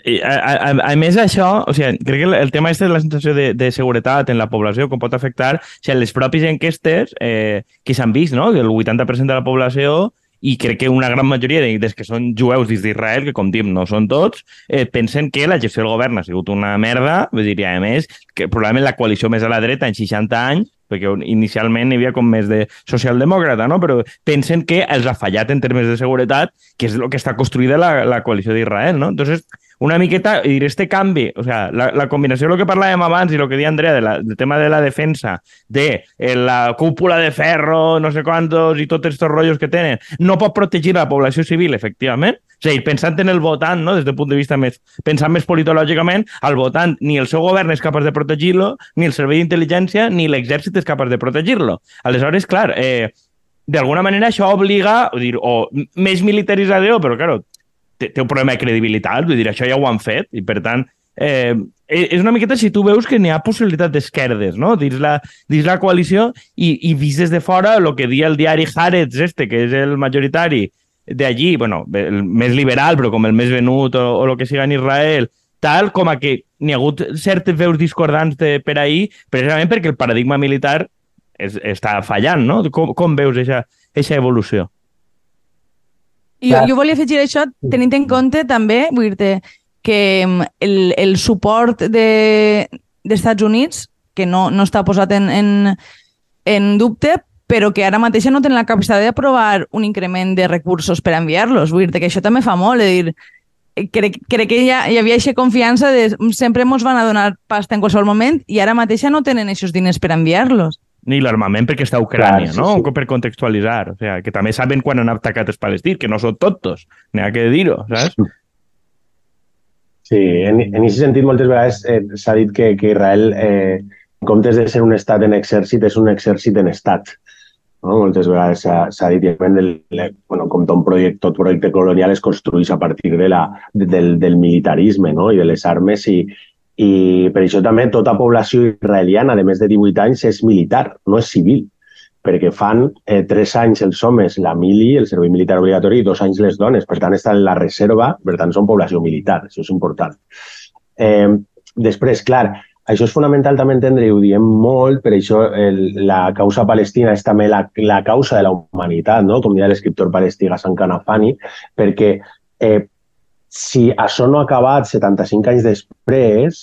i, a, a, a més això, o sigui, crec que el tema este de la sensació de, de seguretat en la població com pot afectar, o sigui, les pròpies enquestes eh, que s'han vist, no? que el 80% de la població i crec que una gran majoria de, des que són jueus dins d'Israel, que com diem no són tots, eh, pensen que la gestió del govern ha sigut una merda, vull dir, a més, que probablement la coalició més a la dreta en 60 anys, perquè inicialment hi havia com més de socialdemòcrata, no? però pensen que els ha fallat en termes de seguretat, que és el que està construïda la, la coalició d'Israel. No? Entonces, una miqueta, i dir, este canvi, o sea, la, la combinació del que parlàvem abans i el que deia Andrea de la, del tema de la defensa, de eh, la cúpula de ferro, no sé quantos, i tots aquests rotllos que tenen, no pot protegir la població civil, efectivament. O sigui, pensant en el votant, no? des del punt de vista més, pensant més politològicament, el votant ni el seu govern és capaç de protegir-lo, ni el servei d'intel·ligència, ni l'exèrcit és capaç de protegir-lo. Aleshores, clar, eh, d'alguna manera això obliga, o, dir, o més militarització, però, claro, té, té un problema de credibilitat, vull dir, això ja ho han fet, i per tant, eh, eh, és una miqueta si tu veus que n'hi ha possibilitat d'esquerdes, no?, dins la, dins la coalició, i, i vist des de fora el que dia el diari Haaretz, este, que és el majoritari d'allí, bueno, el més liberal, però com el més venut o, o el que siga en Israel, tal com a que n'hi ha hagut certes veus discordants de, per ahir, precisament perquè el paradigma militar és, està fallant, no? Com, com veus aquesta evolució? Jo, Clar. jo volia afegir això tenint en compte també, vull dir que mm, el, el suport de- d'Estats Units, que no, no està posat en, en, en dubte, però que ara mateix no tenen la capacitat d'aprovar un increment de recursos per enviar-los. Vull dir que això també fa molt, és dir, crec, crec que ja hi havia aquesta confiança de sempre ens van a donar pasta en qualsevol moment i ara mateix no tenen aquests diners per enviar-los. Ni l'armament perquè està a Ucrània, Clar, sí, no? sí. Per contextualitzar. O sea, que també saben quan han atacat els palestins, que no són tontos. N'hi ha que dir-ho, saps? Sí, en, en aquest sentit moltes vegades eh, s'ha dit que, que Israel, eh, en comptes de ser un estat en exèrcit, és un exèrcit en estat. No? Moltes vegades s'ha dit, del, bueno, com tot projecte, tot projecte colonial es construeix a partir de la, de, del, del militarisme no? i de les armes i, i per això també tota població israeliana de més de 18 anys és militar, no és civil perquè fan eh, tres anys els homes la mili, el servei militar obligatori, i dos anys les dones. Per tant, estan en la reserva, per tant, són població militar. Això és important. Eh, després, clar, això és fonamental també entendre, i ho diem molt, per això el, la causa palestina és també la, la causa de la humanitat, no? com deia l'escriptor palestí Hassan Kanafani, perquè eh, si això no ha acabat 75 anys després,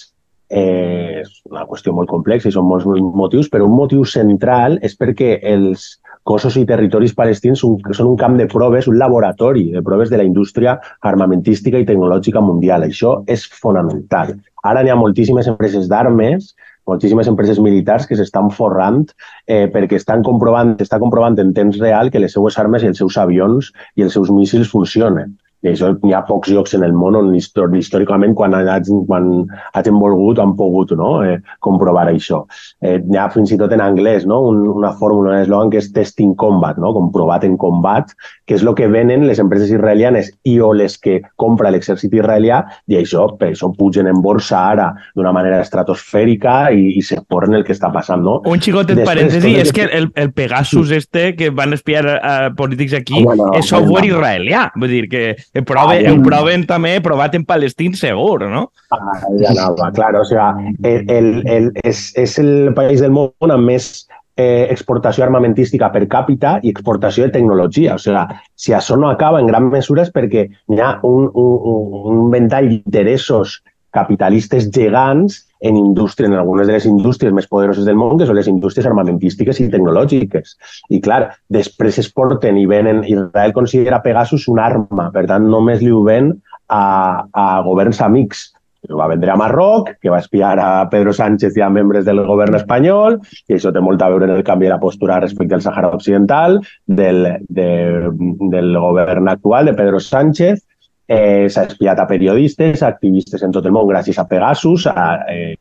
eh, és una qüestió molt complexa i són molts motius, però un motiu central és perquè els cossos i territoris palestins són, són un camp de proves, un laboratori de proves de la indústria armamentística i tecnològica mundial. Això és fonamental. Ara n'hi ha moltíssimes empreses d'armes, moltíssimes empreses militars que s'estan forrant eh, perquè estan comprovant, està comprovant en temps real que les seues armes i els seus avions i els seus míssils funcionen. I això n'hi ha pocs llocs en el món on histò- històricament quan, hagin, quan hagin volgut han pogut no? eh, comprovar això. Eh, n'hi ha fins i tot en anglès no? Un, una fórmula, un eslògan que és testing combat, no? comprovat en combat, que és el que venen les empreses israelianes i o les que compra l'exèrcit israelià i això, per això pugen en borsa ara d'una manera estratosfèrica i, i se forren el que està passant. No? Un xicotet Després, parèntesi, és que- el, el Pegasus este que van espiar a, a polítics aquí Home, no, és software home, no. israelià. Vull dir que proven, Ah, ho proven també, provat en palestin segur, no? Ah, ya anava, claro. O sea, el, el, el, és, és el país del món amb més eh, exportació armamentística per càpita i exportació de tecnologia. O sea, si això no acaba en gran mesura és perquè hi ha un, un, un ventall d'interessos capitalistes gegants en indústria, en algunes de les indústries més poderoses del món, que són les indústries armamentístiques i tecnològiques. I clar, després es porten i venen, Israel considera Pegasus una arma, per tant només li ho ven a, a governs amics. Ho va vendre a Marroc, que va espiar a Pedro Sánchez i a membres del govern espanyol, i això té molt a veure en el canvi de la postura respecte al Sàhara Occidental del, de, del govern actual, de Pedro Sánchez. Eh, S'ha espiat a periodistes, a activistes en tot el món gràcies a Pegasus, a eh,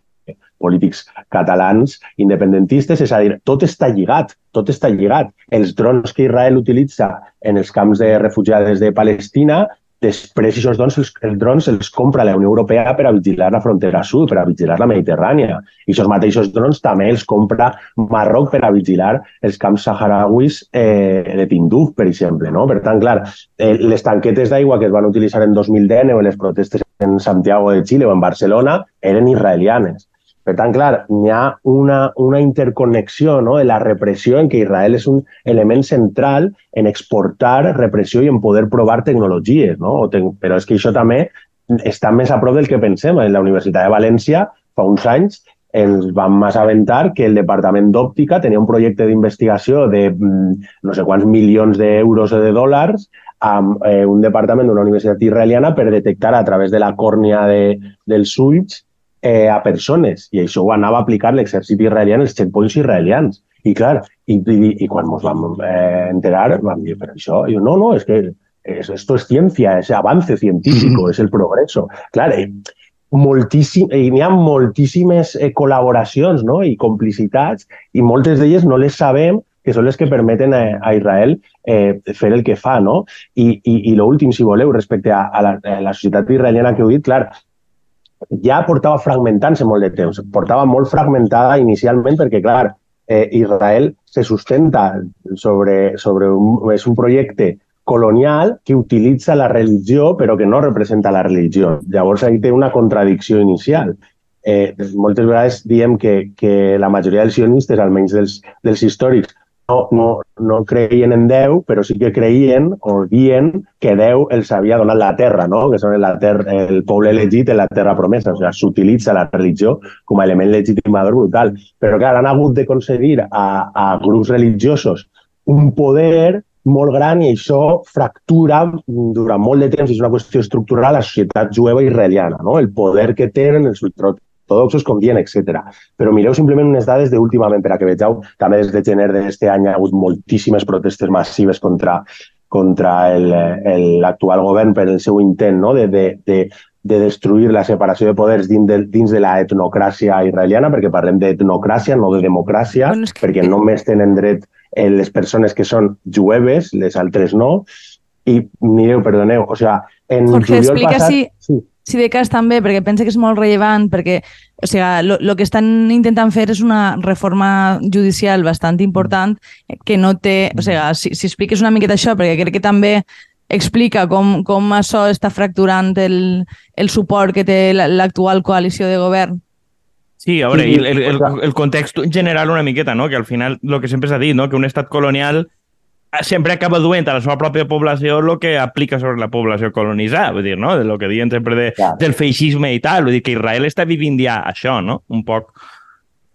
polítics catalans independentistes, és a dir, tot està lligat, tot està lligat. Els drons que Israel utilitza en els camps de refugiades de Palestina Després, aquests drons, els, els drons els compra la Unió Europea per a vigilar la frontera sud, per a vigilar la Mediterrània. I aquests mateixos drons també els compra Marroc per a vigilar els camps saharauis eh, de Tinduf, per exemple. No? Per tant, clar, eh, les tanquetes d'aigua que es van utilitzar en 2010 o en les protestes en Santiago de Xile o en Barcelona eren israelianes. Per tant, clar, hi ha una, una interconnexió no? de la repressió en què Israel és un element central en exportar repressió i en poder provar tecnologies. No? O te però és que això també està més a prop del que pensem. En la Universitat de València, fa uns anys, ens vam assabentar que el Departament d'Òptica tenia un projecte d'investigació de mm, no sé quants milions d'euros o de dòlars amb eh, un departament d'una universitat israeliana per detectar a través de la còrnia de, dels ulls eh, a persones. I això ho anava a aplicar l'exèrcit israelià en els checkpoints israelians. I clar, i, i, i quan ens vam eh, enterar, vam dir, però això, I jo, no, no, és que es, esto es ciencia, es avance científico, es el progreso. Clar, eh, moltíssim, i n'hi ha moltíssimes eh, col·laboracions no? i complicitats i moltes d'elles no les sabem que són les que permeten a, a Israel eh, fer el que fa. No? I, i, i l'últim, si voleu, respecte a, a, la, a la societat israeliana que heu dit, clar, ja portava fragmentant-se molt de temps. Portava molt fragmentada inicialment perquè, clar, eh, Israel se sustenta sobre, sobre un, és un projecte colonial que utilitza la religió però que no representa la religió. Llavors, ahí té una contradicció inicial. Eh, moltes vegades diem que, que la majoria dels sionistes, almenys dels, dels històrics, no, no creien en Déu, però sí que creien o dient que Déu els havia donat la terra, no? que són la ter el poble elegit en la terra promesa. O sigui, s'utilitza la religió com a element legitimador brutal. Però, clar, han hagut de concedir a, a grups religiosos un poder molt gran i això fractura durant molt de temps, és una qüestió estructural, la societat jueva israeliana, no? el poder que tenen els ortodoxos, com dient, etc. Però mireu simplement unes dades d'últimament, per a que vegeu, també des de gener d'aquest any ha hagut moltíssimes protestes massives contra, contra l'actual govern per el seu intent no? de, de, de, de destruir la separació de poders dins de, dins de la etnocràcia israeliana, perquè parlem d'etnocràcia, no de democràcia, bueno, que... perquè només tenen dret eh, les persones que són jueves, les altres no, i mireu, perdoneu, o sigui, en Jorge, juliol explica passat... si, Sí. Si de cas també, perquè pense que és molt rellevant, perquè o sigui, lo, lo que estan intentant fer és una reforma judicial bastant important que no té... O sigui, si, si expliques una miqueta això, perquè crec que també explica com, com això està fracturant el, el suport que té la- l'actual coalició de govern. Sí, a veure, Sí, el, el, clar. el context general una miqueta, no? que al final el que sempre s'ha dit, no? que un estat colonial sempre acaba duent a la seva pròpia població el que aplica sobre la població colonitzada, vull dir, no? De lo que diuen sempre de, Clar. del feixisme i tal, vull dir que Israel està vivint ja això, no? Un poc.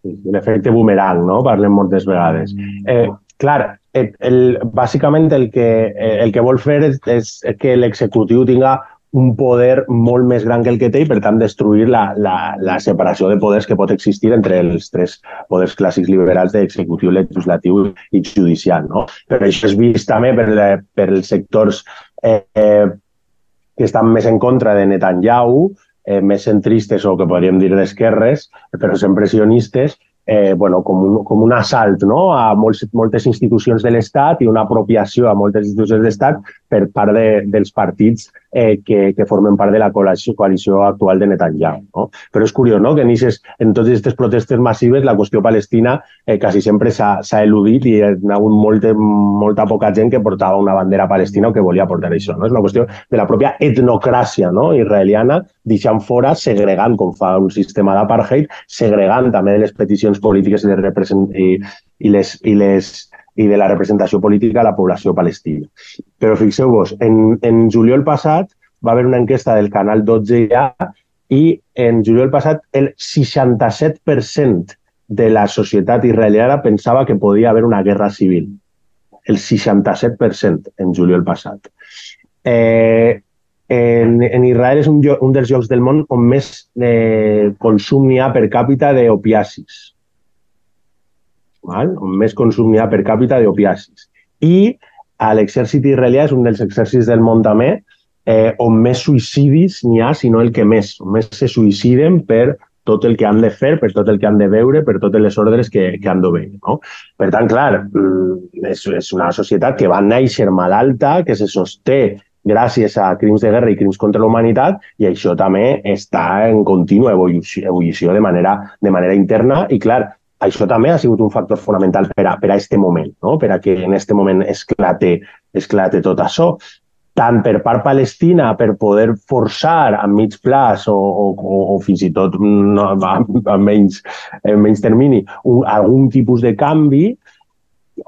Sí, L'efecte boomerang, no? Parlem moltes vegades. Eh, clar, el, el, bàsicament el que, eh, el que vol fer és, és que l'executiu tinga un poder molt més gran que el que té i, per tant, destruir la, la, la separació de poders que pot existir entre els tres poders clàssics liberals d'executiu, legislatiu i judicial. No? Però això és vist també per, per els sectors eh, que estan més en contra de Netanyahu, eh, més centristes o que podríem dir d'esquerres, però sempre sionistes, eh, bueno, com, un, com un assalt no? a molts, moltes institucions de l'Estat i una apropiació a moltes institucions de l'Estat per part de, dels partits eh, que, que formen part de la coalició, coalició actual de Netanyahu. No? Però és curiós no? que en, ixes, en totes aquestes protestes massives la qüestió palestina eh, quasi sempre s'ha eludit i hi ha hagut molta, molta poca gent que portava una bandera palestina o que volia portar això. No? És una qüestió de la pròpia etnocràcia no? israeliana, deixant fora, segregant, com fa un sistema d'apartheid, segregant també les peticions polítiques i, de represent... i, i, les, i, les, i de la representació política a la població palestina. Però fixeu-vos, en, en juliol passat va haver una enquesta del Canal 12 ja i en juliol passat el 67% de la societat israeliana pensava que podia haver una guerra civil. El 67% en juliol passat. Eh, en, en Israel és un, un dels llocs del món on més eh, consum n'hi ha per càpita d'opiacis. Val? On més consum n'hi ha per càpita d'opiacis. I a l'exèrcit israelià és un dels exèrcits del món també eh, on més suïcidis n'hi ha, sinó el que més. On més se suïciden per tot el que han de fer, per tot el que han de veure, per totes les ordres que, que han d'obeir. No? Per tant, clar, mm, és, és una societat que va néixer malalta, que se sosté gràcies a crims de guerra i crims contra la humanitat i això també està en contínua evolució, evolució de, manera, de manera interna i clar, això també ha sigut un factor fonamental per a, per a este moment, no? per a que en este moment esclate, esclate tot això tant per part palestina per poder forçar a mig plaç o, o, o, o fins i tot no, a, a, menys, a menys termini un, algun tipus de canvi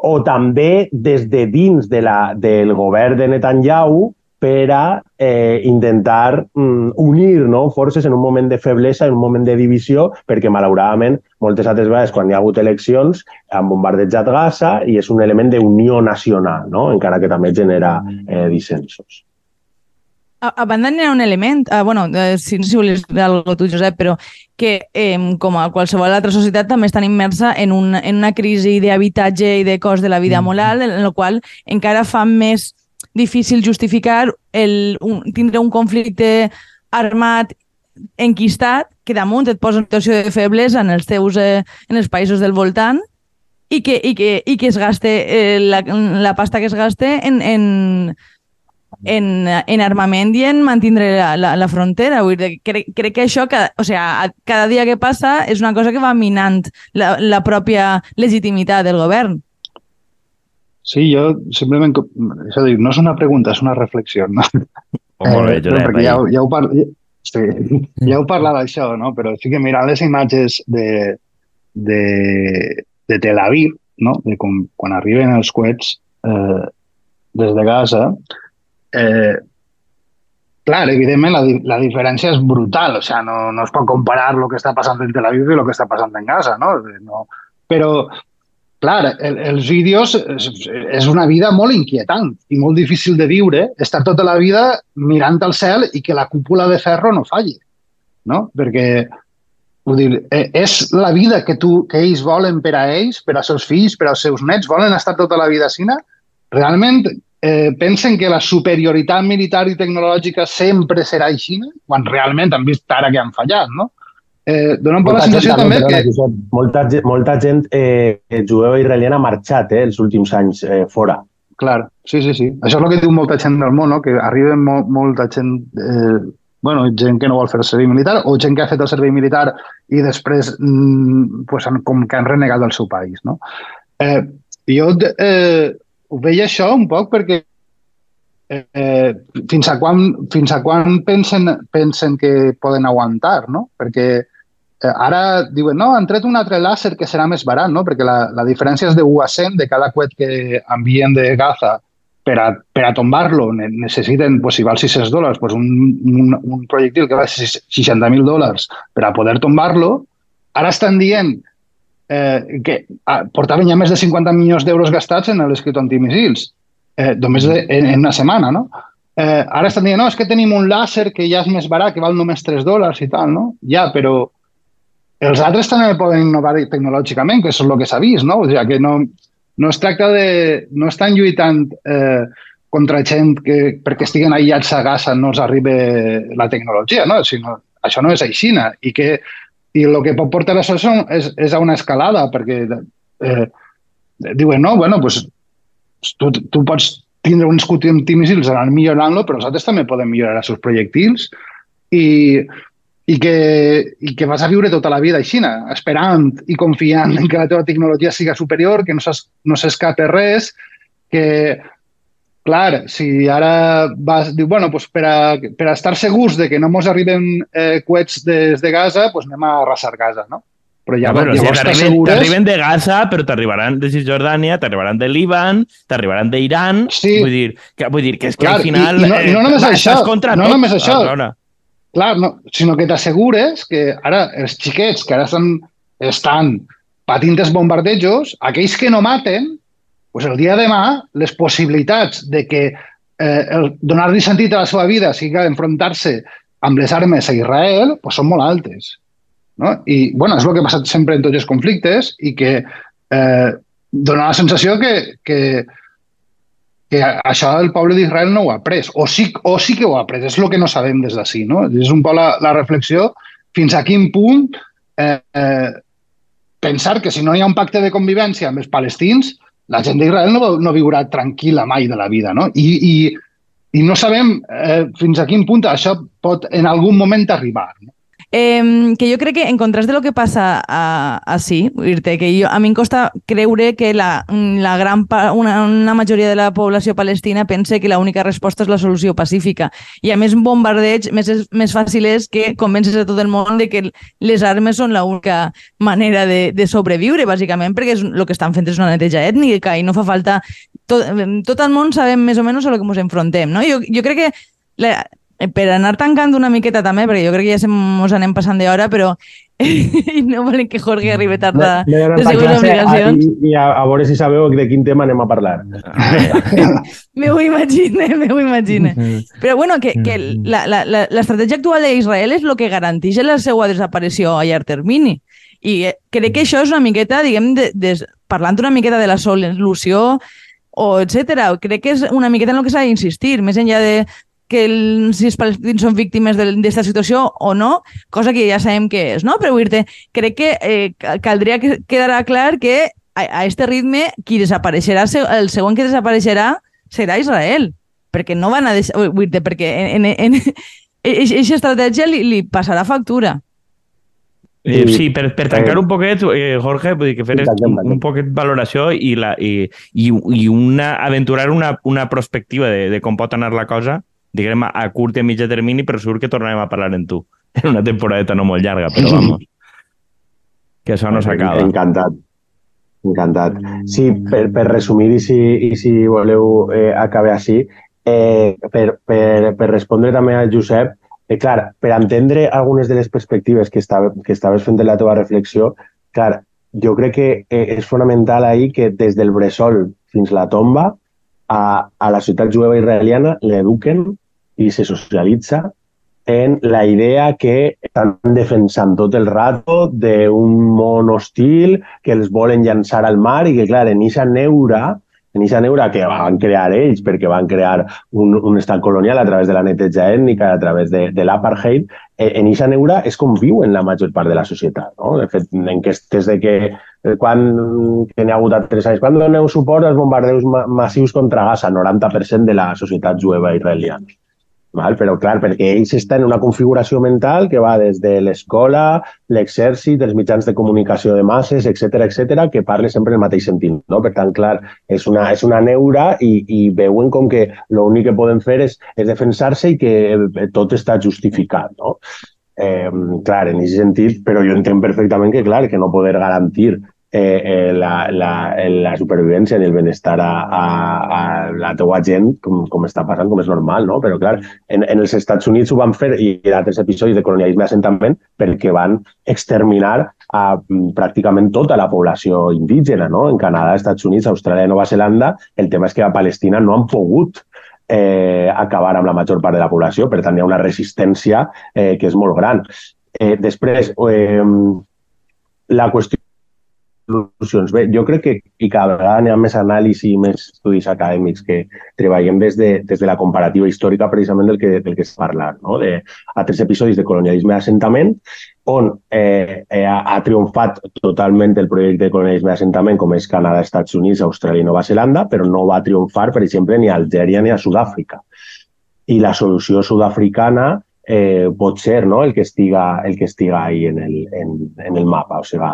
o també des de dins de la, del govern de Netanyahu per a eh, intentar mm, unir no, forces en un moment de feblesa, en un moment de divisió, perquè malauradament moltes altres vegades quan hi ha hagut eleccions han bombardejat Gaza i és un element d'unió nacional, no? encara que també genera eh, dissensos. A, a banda n'hi ha un element, uh, bueno, uh, si, si volies dir alguna cosa tu, Josep, però que eh, com a qualsevol altra societat també estan immersa en, un, en una crisi d'habitatge i de cost de la vida molt alt, en la qual encara fa més difícil justificar el, un, tindre un conflicte armat enquistat que damunt et posa en situació de feblesa en els teus eh, en els països del voltant i que, i que, i que es gaste eh, la, la pasta que es gaste en, en, en, en armament i en mantindre la, la, la frontera. Vull dir, crec, crec que això, cada, o sea, cada dia que passa és una cosa que va minant la, la pròpia legitimitat del govern. Sí, jo simplement... És a dir, no és una pregunta, és una reflexió. No? Oh, molt bé, Eh, Josep, perquè ahí. ja, ja, ho par... sí, ja heu parlat d'això, no? però sí que mirant les imatges de, de, de Tel Aviv no? de com quan arriben els coets eh, des de Gaza, eh, clar, evidentment la, la diferència és brutal, o sea, no, no es pot comparar el que està passant en Tel Aviv i el que està passant en Gaza, no? no però, clar, el, els vídeos és, és una vida molt inquietant i molt difícil de viure, estar tota la vida mirant al cel i que la cúpula de ferro no falli, no? Perquè Vull dir, eh, és la vida que, tu, que ells volen per a ells, per als seus fills, per als seus nets, volen estar tota la vida a Sina? Realment eh, pensen que la superioritat militar i tecnològica sempre serà així, quan realment han vist ara que han fallat, no? Eh, dona un poc la sensació també, també que... molta, molta gent eh, jueva israeliana ha marxat eh, els últims anys eh, fora. Clar, sí, sí, sí. Això és el que diu molta gent del món, no? que arriba mo molta gent, eh, bueno, gent que no vol fer el servei militar o gent que ha fet el servei militar i després mm, pues, han, com que han renegat del seu país. No? Eh, jo eh, ho veia això un poc perquè eh, fins, a quan, fins a quan pensen, pensen que poden aguantar, no? Perquè eh, ara diuen, no, han tret un altre làser que serà més barat, no? Perquè la, la diferència és de 1 a 100 de cada coet que envien de Gaza per a, per a tombar-lo necessiten, pues, si val 600 dòlars, pues un, un, un projectil que val 60.000 dòlars per a poder tombar-lo, ara estan dient eh, que ah, portaven ja més de 50 milions d'euros gastats en l'escrit antimissils eh, només de, en, en una setmana, no? Eh, ara estan dient, no, és que tenim un làser que ja és més barat, que val només 3 dòlars i tal, no? Ja, però els altres també poden innovar tecnològicament, que és el que s'ha vist, no? O sigui, que no, no es tracta de... No estan lluitant eh, contra gent que perquè estiguen aïllats a Gaza no els arribi la tecnologia, no? Sinó, això no és aixina i que i el que pot portar això és, és a una escalada, perquè eh, diuen, no, bueno, pues, tu, tu pots tindre uns antimissils anar millorant-lo, però nosaltres també podem millorar els seus projectils i, i, que, i que vas a viure tota la vida així, esperant i confiant en que la teva tecnologia siga superior, que no s'escape res, que, clar, si ara vas, diu, bueno, pues per, a, per a estar segurs de que no mos arriben eh, coets des de Gaza, pues anem a arrasar Gaza, no? Però ja, bueno, llavors si t'arriben de Gaza, però t'arribaran de Cisjordània, t'arribaran de Líban, t'arribaran d'Iran... Sí. Vull dir, que, vull dir que és que Clar, al final... I, i no, i no només eh, això, no tot, només això. Clar, no, sinó que t'assegures que ara els xiquets que ara estan, estan patint els bombardejos, aquells que no maten, pues el dia de demà les possibilitats de que eh, donar-li sentit a la seva vida sigui enfrontar-se amb les armes a Israel pues són molt altes. No? I bueno, és el que ha passat sempre en tots els conflictes i que eh, dona la sensació que, que, que això el poble d'Israel no ho ha après, o sí, o sí que ho ha après, és el que no sabem des d'ací. No? És un poc la, la reflexió fins a quin punt eh, eh, pensar que si no hi ha un pacte de convivència amb els palestins, la gent d'Israel no, no viurà tranquil·la mai de la vida. No? I, i, i no sabem eh, fins a quin punt això pot en algun moment arribar. No? Eh, que jo crec que en contrast de lo que passa a, a sí, dir-te que jo, a mi em costa creure que la, la gran una, una majoria de la població palestina pense que l'única resposta és la solució pacífica. I a més, un bombardeig més, més fàcil és que convences a tot el món de que les armes són l'única manera de, de sobreviure, bàsicament, perquè és, el que estan fent és una neteja ètnica i no fa falta... Tot, tot el món sabem més o menys a lo que ens enfrontem. No? Jo, jo crec que la, per anar tancant una miqueta també, perquè jo crec que ja ens anem passant d'hora, però i no volen que Jorge arribi tard de, de següents obligacions. I, i a, a veure si sabeu de quin tema anem a parlar. me ho imagine, me ho imagine. Però bueno, que, que l'estratègia actual d'Israel és el que garanteix la seva desaparició a llarg termini. I eh, crec que això és una miqueta, diguem, de, de, parlant una miqueta de la solució o etc. Crec que és una miqueta en el que s'ha d'insistir, més enllà de que el, si els palestins són víctimes d'aquesta situació o no, cosa que ja sabem que és, no? Però dir-te, crec que eh, caldria que quedarà clar que a, a este ritme qui desapareixerà, el següent que desapareixerà serà Israel, perquè no van a deixar, dir-te, perquè en, en, en, aquesta estratègia li, li passarà factura. Eh, sí, per, per tancar un poquet, eh, Jorge, vull dir que fer un, un poquet valoració i, la, i, i, i una, aventurar una, una perspectiva de, de com pot anar la cosa, diguem, a curt i a mitjà termini, però segur que tornarem a parlar en tu. En una temporada no molt llarga, però vamos. Que això no s'acaba. Encantat. encantat. Sí, per, per resumir i si, i si voleu eh, acabar així, eh, per, per, per respondre també al Josep, eh, clar, per entendre algunes de les perspectives que, estava, que estaves fent de la teva reflexió, clar, jo crec que eh, és fonamental ahir que des del bressol fins la tomba a, a la ciutat jueva israeliana l'eduquen i se socialitza en la idea que estan defensant tot el rato d'un món hostil que els volen llançar al mar i que, clar, en aquesta neura, en aquesta neura que van crear ells perquè van crear un, un estat colonial a través de la neteja ètnica, a través de, de l'apartheid, eh, en aquesta neura és com viuen la major part de la societat. No? De fet, enquestes de que eh, quan que n'hi ha hagut a tres anys, quan doneu suport als bombardeus massius contra Gaza, 90% de la societat jueva israeliana. Val? Però, clar, perquè ells estan en una configuració mental que va des de l'escola, l'exèrcit, els mitjans de comunicació de masses, etc etc, que parla sempre el mateix sentit. No? Per tant, clar, és una, és una neura i, i veuen com que l'únic que poden fer és, és defensar-se i que tot està justificat. No? Eh, clar, en aquest sentit, però jo entenc perfectament que, clar, que no poder garantir eh, eh, la, la, la supervivència i el benestar a, a, a la teua gent, com, com està passant, com és normal, no? Però, clar, en, en els Estats Units ho van fer i en altres episodis de colonialisme d'assentament perquè van exterminar a mm, pràcticament tota la població indígena, no? En Canadà, Estats Units, Austràlia i Nova Zelanda, el tema és que a Palestina no han pogut eh, acabar amb la major part de la població, per tant hi ha una resistència eh, que és molt gran. Eh, després, eh, la qüestió solucions. Bé, jo crec que hi ha més anàlisi i més estudis acadèmics que treballem des de, des de la comparativa històrica precisament del que, del que es parla, no? de altres episodis de colonialisme d'assentament on eh, eh, ha triomfat totalment el projecte de colonialisme d'assentament com és Canadà, Estats Units, Austràlia i Nova Zelanda, però no va triomfar, per exemple, ni a Algèria ni a Sud-àfrica. I la solució sud-africana eh, pot ser no? el que estiga, el que estiga ahí en el, en, en el mapa. O sigui,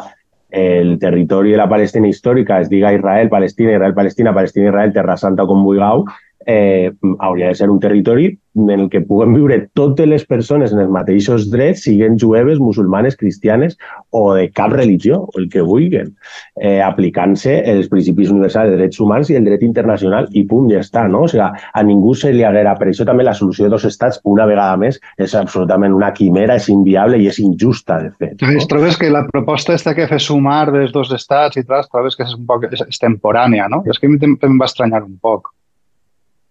el territori de la Palestina històrica es diga Israel, Palestina, Israel, Palestina, Palestina, Israel, Terra Santa, com vulgueu, eh, hauria de ser un territori en el que puguen viure totes les persones en els mateixos drets, siguin jueves, musulmanes, cristianes o de cap religió, el que vulguin, eh, aplicant-se els principis universals de drets humans i el dret internacional i punt, ja està. No? O sigui, a ningú se li haguera... Per això també la solució de dos estats, una vegada més, és absolutament una quimera, és inviable i és injusta, de fet. No? Trobes que la proposta esta que fe sumar dels dos estats i tal, trobes que és un poc és, és temporània, no? És que em va estranyar un poc.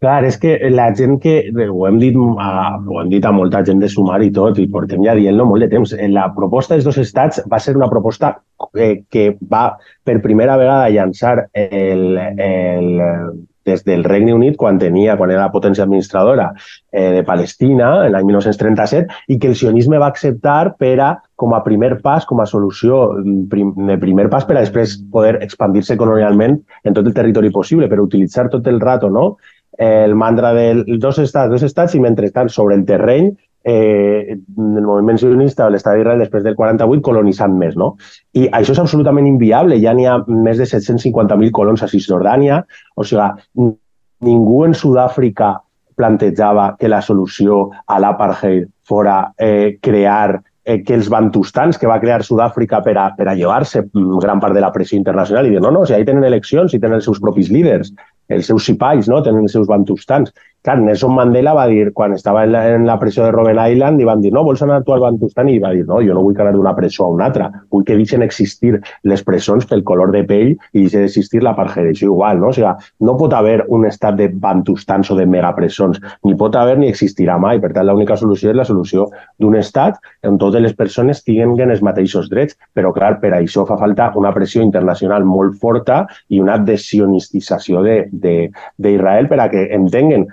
Clar, és que la gent que, ho hem dit a, ho hem dit a molta gent de sumar i tot, i portem ja dient-lo molt de temps, la proposta dels dos estats va ser una proposta que, que va per primera vegada llançar el, el, des del Regne Unit quan tenia, quan era la potència administradora eh, de Palestina, en l'any 1937, i que el sionisme va acceptar per a, com a primer pas, com a solució prim, de primer pas per a després poder expandir-se colonialment en tot el territori possible, per utilitzar tot el rato no? El mantra dels dos estats, dos estats, i mentrestant sobre el terreny eh, el moviment sionista l'estat d'Israel després del 48 colonitzant més. No? I això és absolutament inviable. Ja n'hi ha més de 750.000 colons a Cisjordània. O sigui, ningú en Sud-àfrica plantejava que la solució a l'apartheid fora eh, crear eh, que els bantustans que va crear Sud-àfrica per a, per a llevar-se gran part de la pressió internacional i dir, no, no, si ahí tenen eleccions i tenen els seus propis líders, els seus sipais, no? tenen els seus bantustans. Clar, Nelson Mandela va dir, quan estava en la, en la presó de Robben Island, i van dir, no, vols anar tu al Bantustan? I va dir, no, jo no vull anar d'una presó a una altra. Vull que deixen existir les presons pel color de pell i deixi d'existir l'apartheid. Això igual, no? O sigui, no pot haver un estat de Bantustans o de megapresons, ni pot haver ni existirà mai. Per tant, l'única solució és la solució d'un estat on totes les persones tinguin els mateixos drets. Però, clar, per això fa falta una pressió internacional molt forta i una desionistització d'Israel per a que entenguen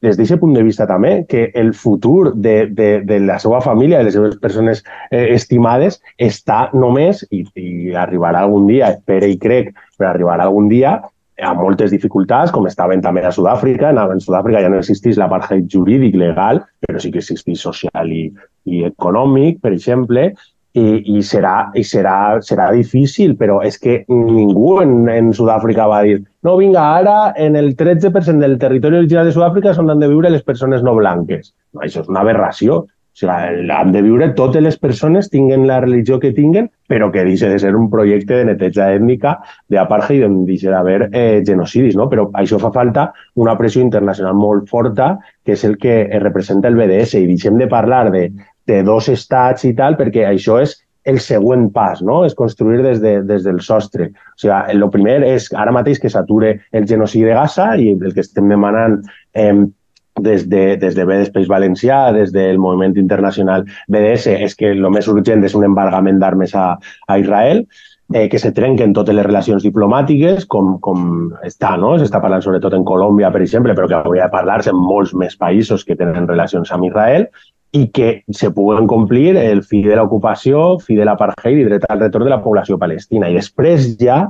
des d'aquest punt de vista també, que el futur de, de, de la seva família, de les seves persones eh, estimades, està només, i, i arribarà algun dia, espero i crec, però arribarà algun dia, amb moltes dificultats, com estaven també a Sud-àfrica. En Sud-àfrica ja no existeix l'apartheid jurídic legal, però sí que existeix social i, i econòmic, per exemple, i, i, serà, i serà, serà difícil, però és que ningú en, en Sud-àfrica va dir no, vinga, ara en el 13% del territori original de Sud-àfrica és on han de viure les persones no blanques. No, això és una aberració. O sigui, han de viure totes les persones, tinguen la religió que tinguen, però que deixa de ser un projecte de neteja ètnica, d'apartheid, on deixa d'haver eh, genocidis, no? Però això fa falta una pressió internacional molt forta, que és el que representa el BDS, i deixem de parlar de, de dos estats i tal, perquè això és el següent pas, no? És construir des, de, des del sostre. O sigui, el primer és ara mateix que s'ature el genocidi de Gaza i el que estem demanant eh, des de, des de BDS País Valencià, des del moviment internacional BDS, és que el més urgent és un embargament d'armes a, a Israel, eh, que se trenquen totes les relacions diplomàtiques, com, com està, no? S'està parlant sobretot en Colòmbia, per exemple, però que hauria de parlar-se en molts més països que tenen relacions amb Israel, i que se puguen complir el fi de l'ocupació, fi de l'apartheid i dret al retorn de la població palestina. I després ja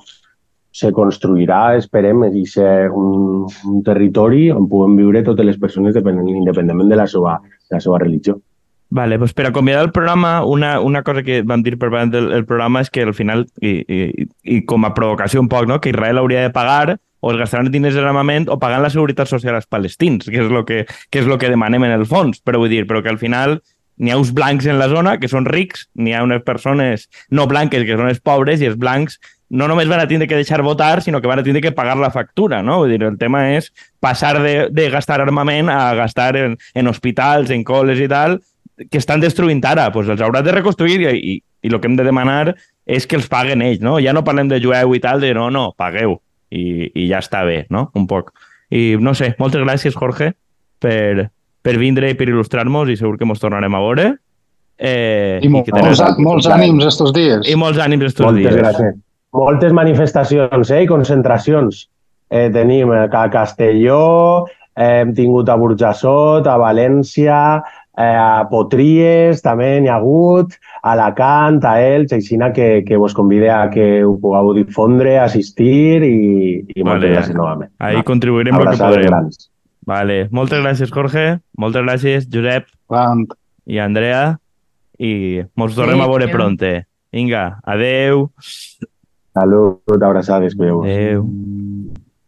se construirà, esperem, i ser un, un territori on puguem viure totes les persones independentment de la seva, de la seva religió. Vale, pues per acomiadar el programa, una, una cosa que vam dir per davant del el programa és que al final, i, i, i com a provocació un poc, no? que Israel hauria de pagar o es gastaran diners en armament o pagant la seguretat social als palestins, que és el que, que, és lo que demanem en el fons. Però vull dir, però que al final n'hi ha uns blancs en la zona que són rics, n'hi ha unes persones no blanques que són els pobres i els blancs no només van a tindre que deixar votar, sinó que van a tindre que pagar la factura, no? Vull dir, el tema és passar de, de gastar armament a gastar en, en hospitals, en col·les i tal, que estan destruint ara. Pues els haurà de reconstruir i, i, i el que hem de demanar és que els paguen ells, no? Ja no parlem de jueu i tal, de no, no, pagueu. I, i ja està bé, no? Un poc. I no sé, moltes gràcies, Jorge, per, per vindre i per il·lustrar-nos i segur que ens tornarem a veure. Eh, I, i que molts, molts ànims estos dies. I molts ànims estos moltes dies. Gràcies moltes manifestacions eh, i concentracions. Eh, tenim a Castelló, eh, hem tingut a Burjassot, a València, eh, a Potries també n'hi ha hagut, a Alacant, a Elx, així que, que vos convide a que ho pugueu difondre, assistir i, i moltes vale. gràcies novament. Ahí no? contribuirem el que podrem. Grans. Vale. Moltes gràcies, Jorge. Moltes gràcies, Josep. Quant. I Andrea. I ens tornem sí, a veure pronte. Vinga, adeu. Salut, abraçades, cuideu-vos. Adéu.